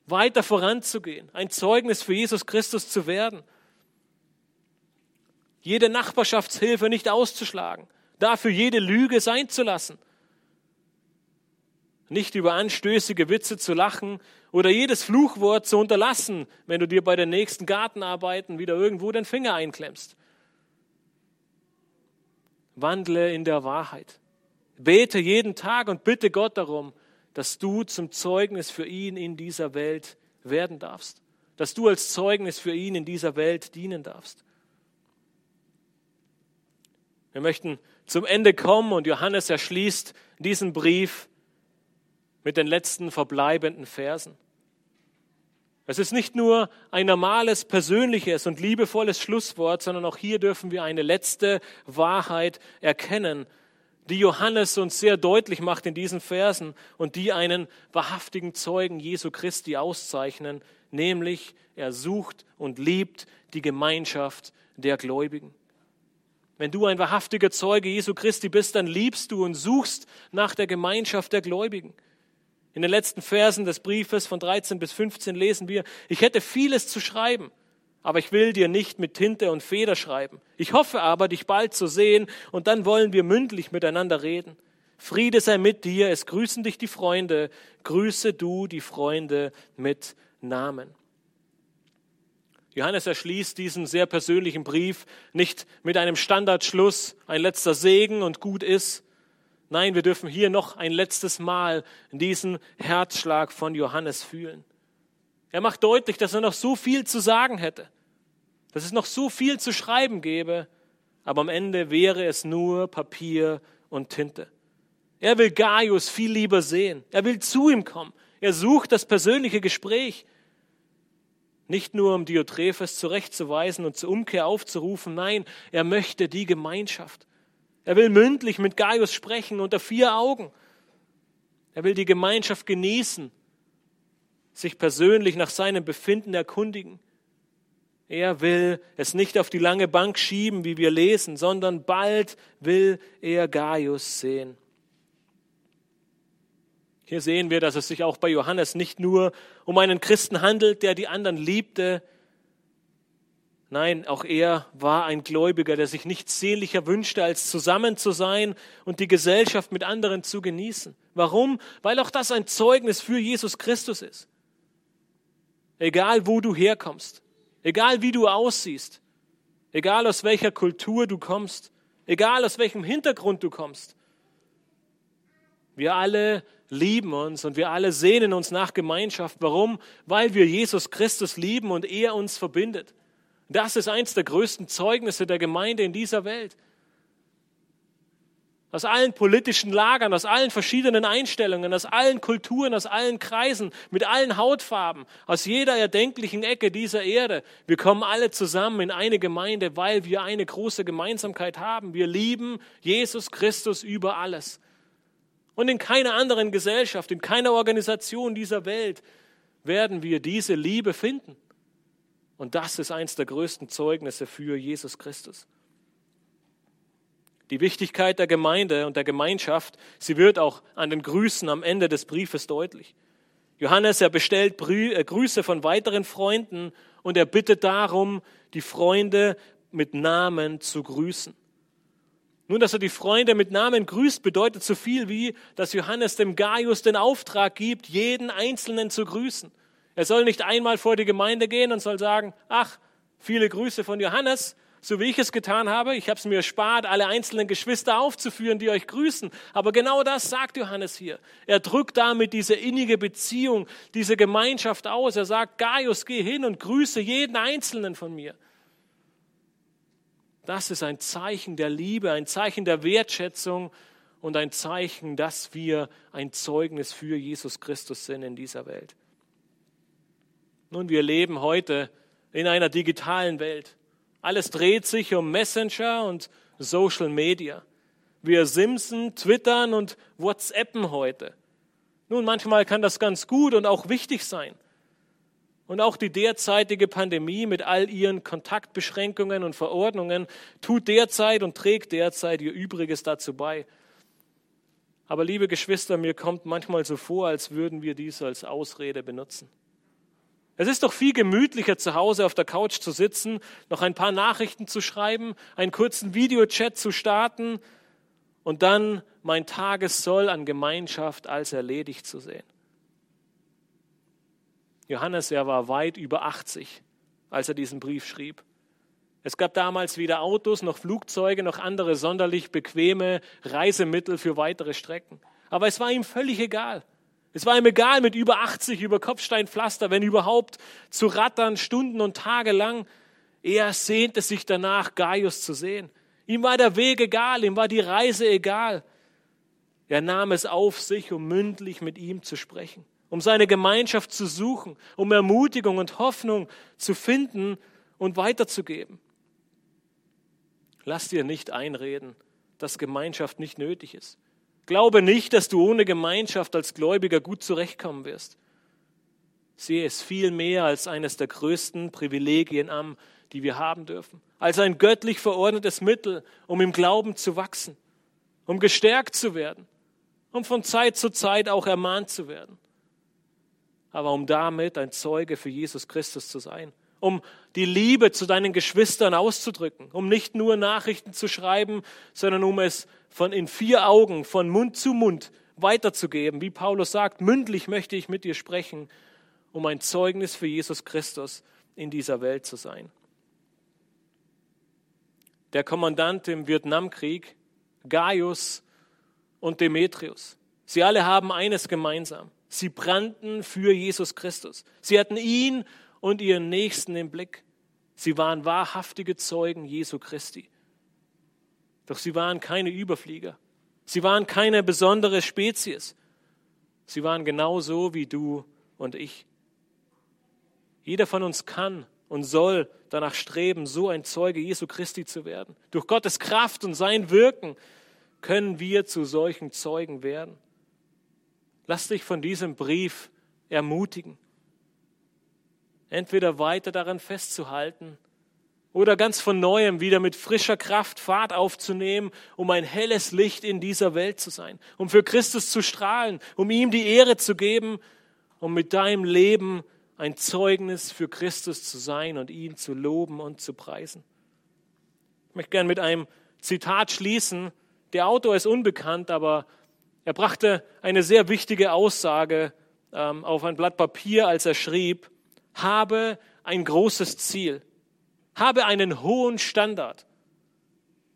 weiter voranzugehen, ein Zeugnis für Jesus Christus zu werden. Jede Nachbarschaftshilfe nicht auszuschlagen, dafür jede Lüge sein zu lassen nicht über anstößige Witze zu lachen oder jedes Fluchwort zu unterlassen, wenn du dir bei den nächsten Gartenarbeiten wieder irgendwo den Finger einklemmst. Wandle in der Wahrheit. Bete jeden Tag und bitte Gott darum, dass du zum Zeugnis für ihn in dieser Welt werden darfst. Dass du als Zeugnis für ihn in dieser Welt dienen darfst. Wir möchten zum Ende kommen und Johannes erschließt diesen Brief mit den letzten verbleibenden Versen. Es ist nicht nur ein normales, persönliches und liebevolles Schlusswort, sondern auch hier dürfen wir eine letzte Wahrheit erkennen, die Johannes uns sehr deutlich macht in diesen Versen und die einen wahrhaftigen Zeugen Jesu Christi auszeichnen, nämlich er sucht und liebt die Gemeinschaft der Gläubigen. Wenn du ein wahrhaftiger Zeuge Jesu Christi bist, dann liebst du und suchst nach der Gemeinschaft der Gläubigen. In den letzten Versen des Briefes von 13 bis 15 lesen wir, ich hätte vieles zu schreiben, aber ich will dir nicht mit Tinte und Feder schreiben. Ich hoffe aber, dich bald zu sehen, und dann wollen wir mündlich miteinander reden. Friede sei mit dir, es grüßen dich die Freunde, grüße du die Freunde mit Namen. Johannes erschließt diesen sehr persönlichen Brief nicht mit einem Standardschluss, ein letzter Segen und gut ist. Nein, wir dürfen hier noch ein letztes Mal diesen Herzschlag von Johannes fühlen. Er macht deutlich, dass er noch so viel zu sagen hätte, dass es noch so viel zu schreiben gäbe, aber am Ende wäre es nur Papier und Tinte. Er will Gaius viel lieber sehen. Er will zu ihm kommen. Er sucht das persönliche Gespräch. Nicht nur, um Diotrephes zurechtzuweisen und zur Umkehr aufzurufen, nein, er möchte die Gemeinschaft. Er will mündlich mit Gaius sprechen unter vier Augen. Er will die Gemeinschaft genießen sich persönlich nach seinem Befinden erkundigen. Er will es nicht auf die lange Bank schieben, wie wir lesen, sondern bald will er Gaius sehen. Hier sehen wir, dass es sich auch bei Johannes nicht nur um einen Christen handelt, der die anderen liebte. Nein, auch er war ein Gläubiger, der sich nichts sehnlicher wünschte, als zusammen zu sein und die Gesellschaft mit anderen zu genießen. Warum? Weil auch das ein Zeugnis für Jesus Christus ist. Egal wo du herkommst, egal wie du aussiehst, egal aus welcher Kultur du kommst, egal aus welchem Hintergrund du kommst. Wir alle lieben uns und wir alle sehnen uns nach Gemeinschaft. Warum? Weil wir Jesus Christus lieben und er uns verbindet. Das ist eins der größten Zeugnisse der Gemeinde in dieser Welt aus allen politischen Lagern, aus allen verschiedenen Einstellungen, aus allen Kulturen, aus allen Kreisen, mit allen Hautfarben, aus jeder erdenklichen Ecke dieser Erde. Wir kommen alle zusammen in eine Gemeinde, weil wir eine große Gemeinsamkeit haben. Wir lieben Jesus Christus über alles. Und in keiner anderen Gesellschaft, in keiner Organisation dieser Welt werden wir diese Liebe finden. Und das ist eins der größten Zeugnisse für Jesus Christus. Die Wichtigkeit der Gemeinde und der Gemeinschaft, sie wird auch an den Grüßen am Ende des Briefes deutlich. Johannes, er bestellt äh, Grüße von weiteren Freunden und er bittet darum, die Freunde mit Namen zu grüßen. Nun, dass er die Freunde mit Namen grüßt, bedeutet so viel wie, dass Johannes dem Gaius den Auftrag gibt, jeden Einzelnen zu grüßen. Er soll nicht einmal vor die Gemeinde gehen und soll sagen, ach, viele Grüße von Johannes, so wie ich es getan habe. Ich habe es mir erspart, alle einzelnen Geschwister aufzuführen, die euch grüßen. Aber genau das sagt Johannes hier. Er drückt damit diese innige Beziehung, diese Gemeinschaft aus. Er sagt, Gaius, geh hin und grüße jeden Einzelnen von mir. Das ist ein Zeichen der Liebe, ein Zeichen der Wertschätzung und ein Zeichen, dass wir ein Zeugnis für Jesus Christus sind in dieser Welt. Nun, wir leben heute in einer digitalen Welt. Alles dreht sich um Messenger und Social Media. Wir Simsen, Twittern und WhatsAppen heute. Nun, manchmal kann das ganz gut und auch wichtig sein. Und auch die derzeitige Pandemie mit all ihren Kontaktbeschränkungen und Verordnungen tut derzeit und trägt derzeit ihr Übriges dazu bei. Aber liebe Geschwister, mir kommt manchmal so vor, als würden wir dies als Ausrede benutzen. Es ist doch viel gemütlicher, zu Hause auf der Couch zu sitzen, noch ein paar Nachrichten zu schreiben, einen kurzen Videochat zu starten und dann mein Tagessoll an Gemeinschaft als erledigt zu sehen. Johannes, er war weit über 80, als er diesen Brief schrieb. Es gab damals weder Autos noch Flugzeuge noch andere sonderlich bequeme Reisemittel für weitere Strecken. Aber es war ihm völlig egal. Es war ihm egal, mit über 80 über Kopfsteinpflaster, wenn überhaupt, zu rattern, Stunden und Tage lang. Er sehnte sich danach, Gaius zu sehen. Ihm war der Weg egal, ihm war die Reise egal. Er nahm es auf sich, um mündlich mit ihm zu sprechen, um seine Gemeinschaft zu suchen, um Ermutigung und Hoffnung zu finden und weiterzugeben. Lass dir nicht einreden, dass Gemeinschaft nicht nötig ist. Glaube nicht, dass du ohne Gemeinschaft als Gläubiger gut zurechtkommen wirst. Sehe es viel mehr als eines der größten Privilegien an, die wir haben dürfen, als ein göttlich verordnetes Mittel, um im Glauben zu wachsen, um gestärkt zu werden, um von Zeit zu Zeit auch ermahnt zu werden. Aber um damit ein Zeuge für Jesus Christus zu sein, um die Liebe zu deinen Geschwistern auszudrücken, um nicht nur Nachrichten zu schreiben, sondern um es von in vier Augen, von Mund zu Mund weiterzugeben. Wie Paulus sagt, mündlich möchte ich mit dir sprechen, um ein Zeugnis für Jesus Christus in dieser Welt zu sein. Der Kommandant im Vietnamkrieg, Gaius und Demetrius, sie alle haben eines gemeinsam. Sie brannten für Jesus Christus. Sie hatten ihn und ihren Nächsten im Blick. Sie waren wahrhaftige Zeugen Jesu Christi. Doch sie waren keine Überflieger. Sie waren keine besondere Spezies. Sie waren genauso wie du und ich. Jeder von uns kann und soll danach streben, so ein Zeuge Jesu Christi zu werden. Durch Gottes Kraft und sein Wirken können wir zu solchen Zeugen werden. Lass dich von diesem Brief ermutigen, entweder weiter daran festzuhalten oder ganz von neuem wieder mit frischer Kraft Fahrt aufzunehmen, um ein helles Licht in dieser Welt zu sein, um für Christus zu strahlen, um ihm die Ehre zu geben, um mit deinem Leben ein Zeugnis für Christus zu sein und ihn zu loben und zu preisen. Ich möchte gerne mit einem Zitat schließen. Der Autor ist unbekannt, aber er brachte eine sehr wichtige Aussage ähm, auf ein Blatt Papier, als er schrieb, habe ein großes Ziel, habe einen hohen Standard,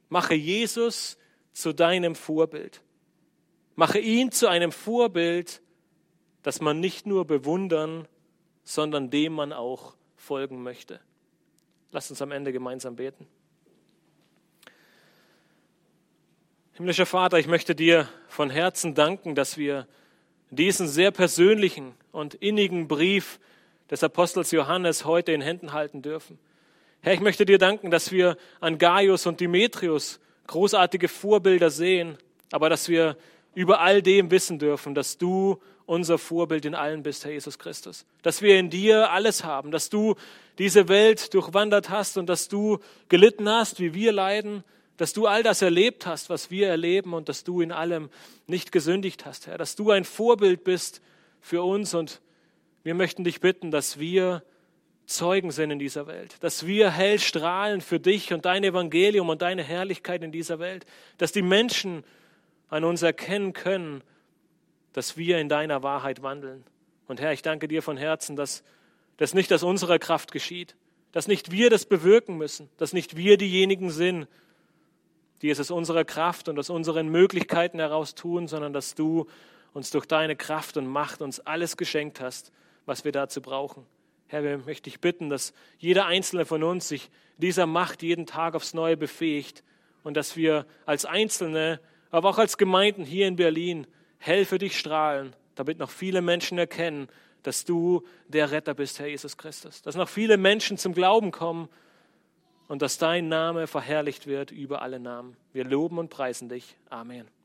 mache Jesus zu deinem Vorbild, mache ihn zu einem Vorbild, das man nicht nur bewundern, sondern dem man auch folgen möchte. Lasst uns am Ende gemeinsam beten. Himmlischer Vater, ich möchte dir von Herzen danken, dass wir diesen sehr persönlichen und innigen Brief des Apostels Johannes heute in Händen halten dürfen. Herr, ich möchte dir danken, dass wir an Gaius und Demetrius großartige Vorbilder sehen, aber dass wir über all dem wissen dürfen, dass du unser Vorbild in allen bist, Herr Jesus Christus. Dass wir in dir alles haben, dass du diese Welt durchwandert hast und dass du gelitten hast, wie wir leiden, dass du all das erlebt hast, was wir erleben und dass du in allem nicht gesündigt hast, Herr, dass du ein Vorbild bist für uns und wir möchten dich bitten, dass wir Zeugen sind in dieser Welt, dass wir hell strahlen für dich und dein Evangelium und deine Herrlichkeit in dieser Welt, dass die Menschen an uns erkennen können, dass wir in deiner Wahrheit wandeln. Und Herr, ich danke dir von Herzen, dass das nicht aus unserer Kraft geschieht, dass nicht wir das bewirken müssen, dass nicht wir diejenigen sind, die es aus unserer Kraft und aus unseren Möglichkeiten heraus tun, sondern dass du uns durch deine Kraft und Macht uns alles geschenkt hast, was wir dazu brauchen. Herr, wir möchten dich bitten, dass jeder einzelne von uns sich dieser Macht jeden Tag aufs Neue befähigt und dass wir als Einzelne, aber auch als Gemeinden hier in Berlin hell dich strahlen, damit noch viele Menschen erkennen, dass du der Retter bist, Herr Jesus Christus. Dass noch viele Menschen zum Glauben kommen und dass dein Name verherrlicht wird über alle Namen. Wir loben und preisen dich. Amen.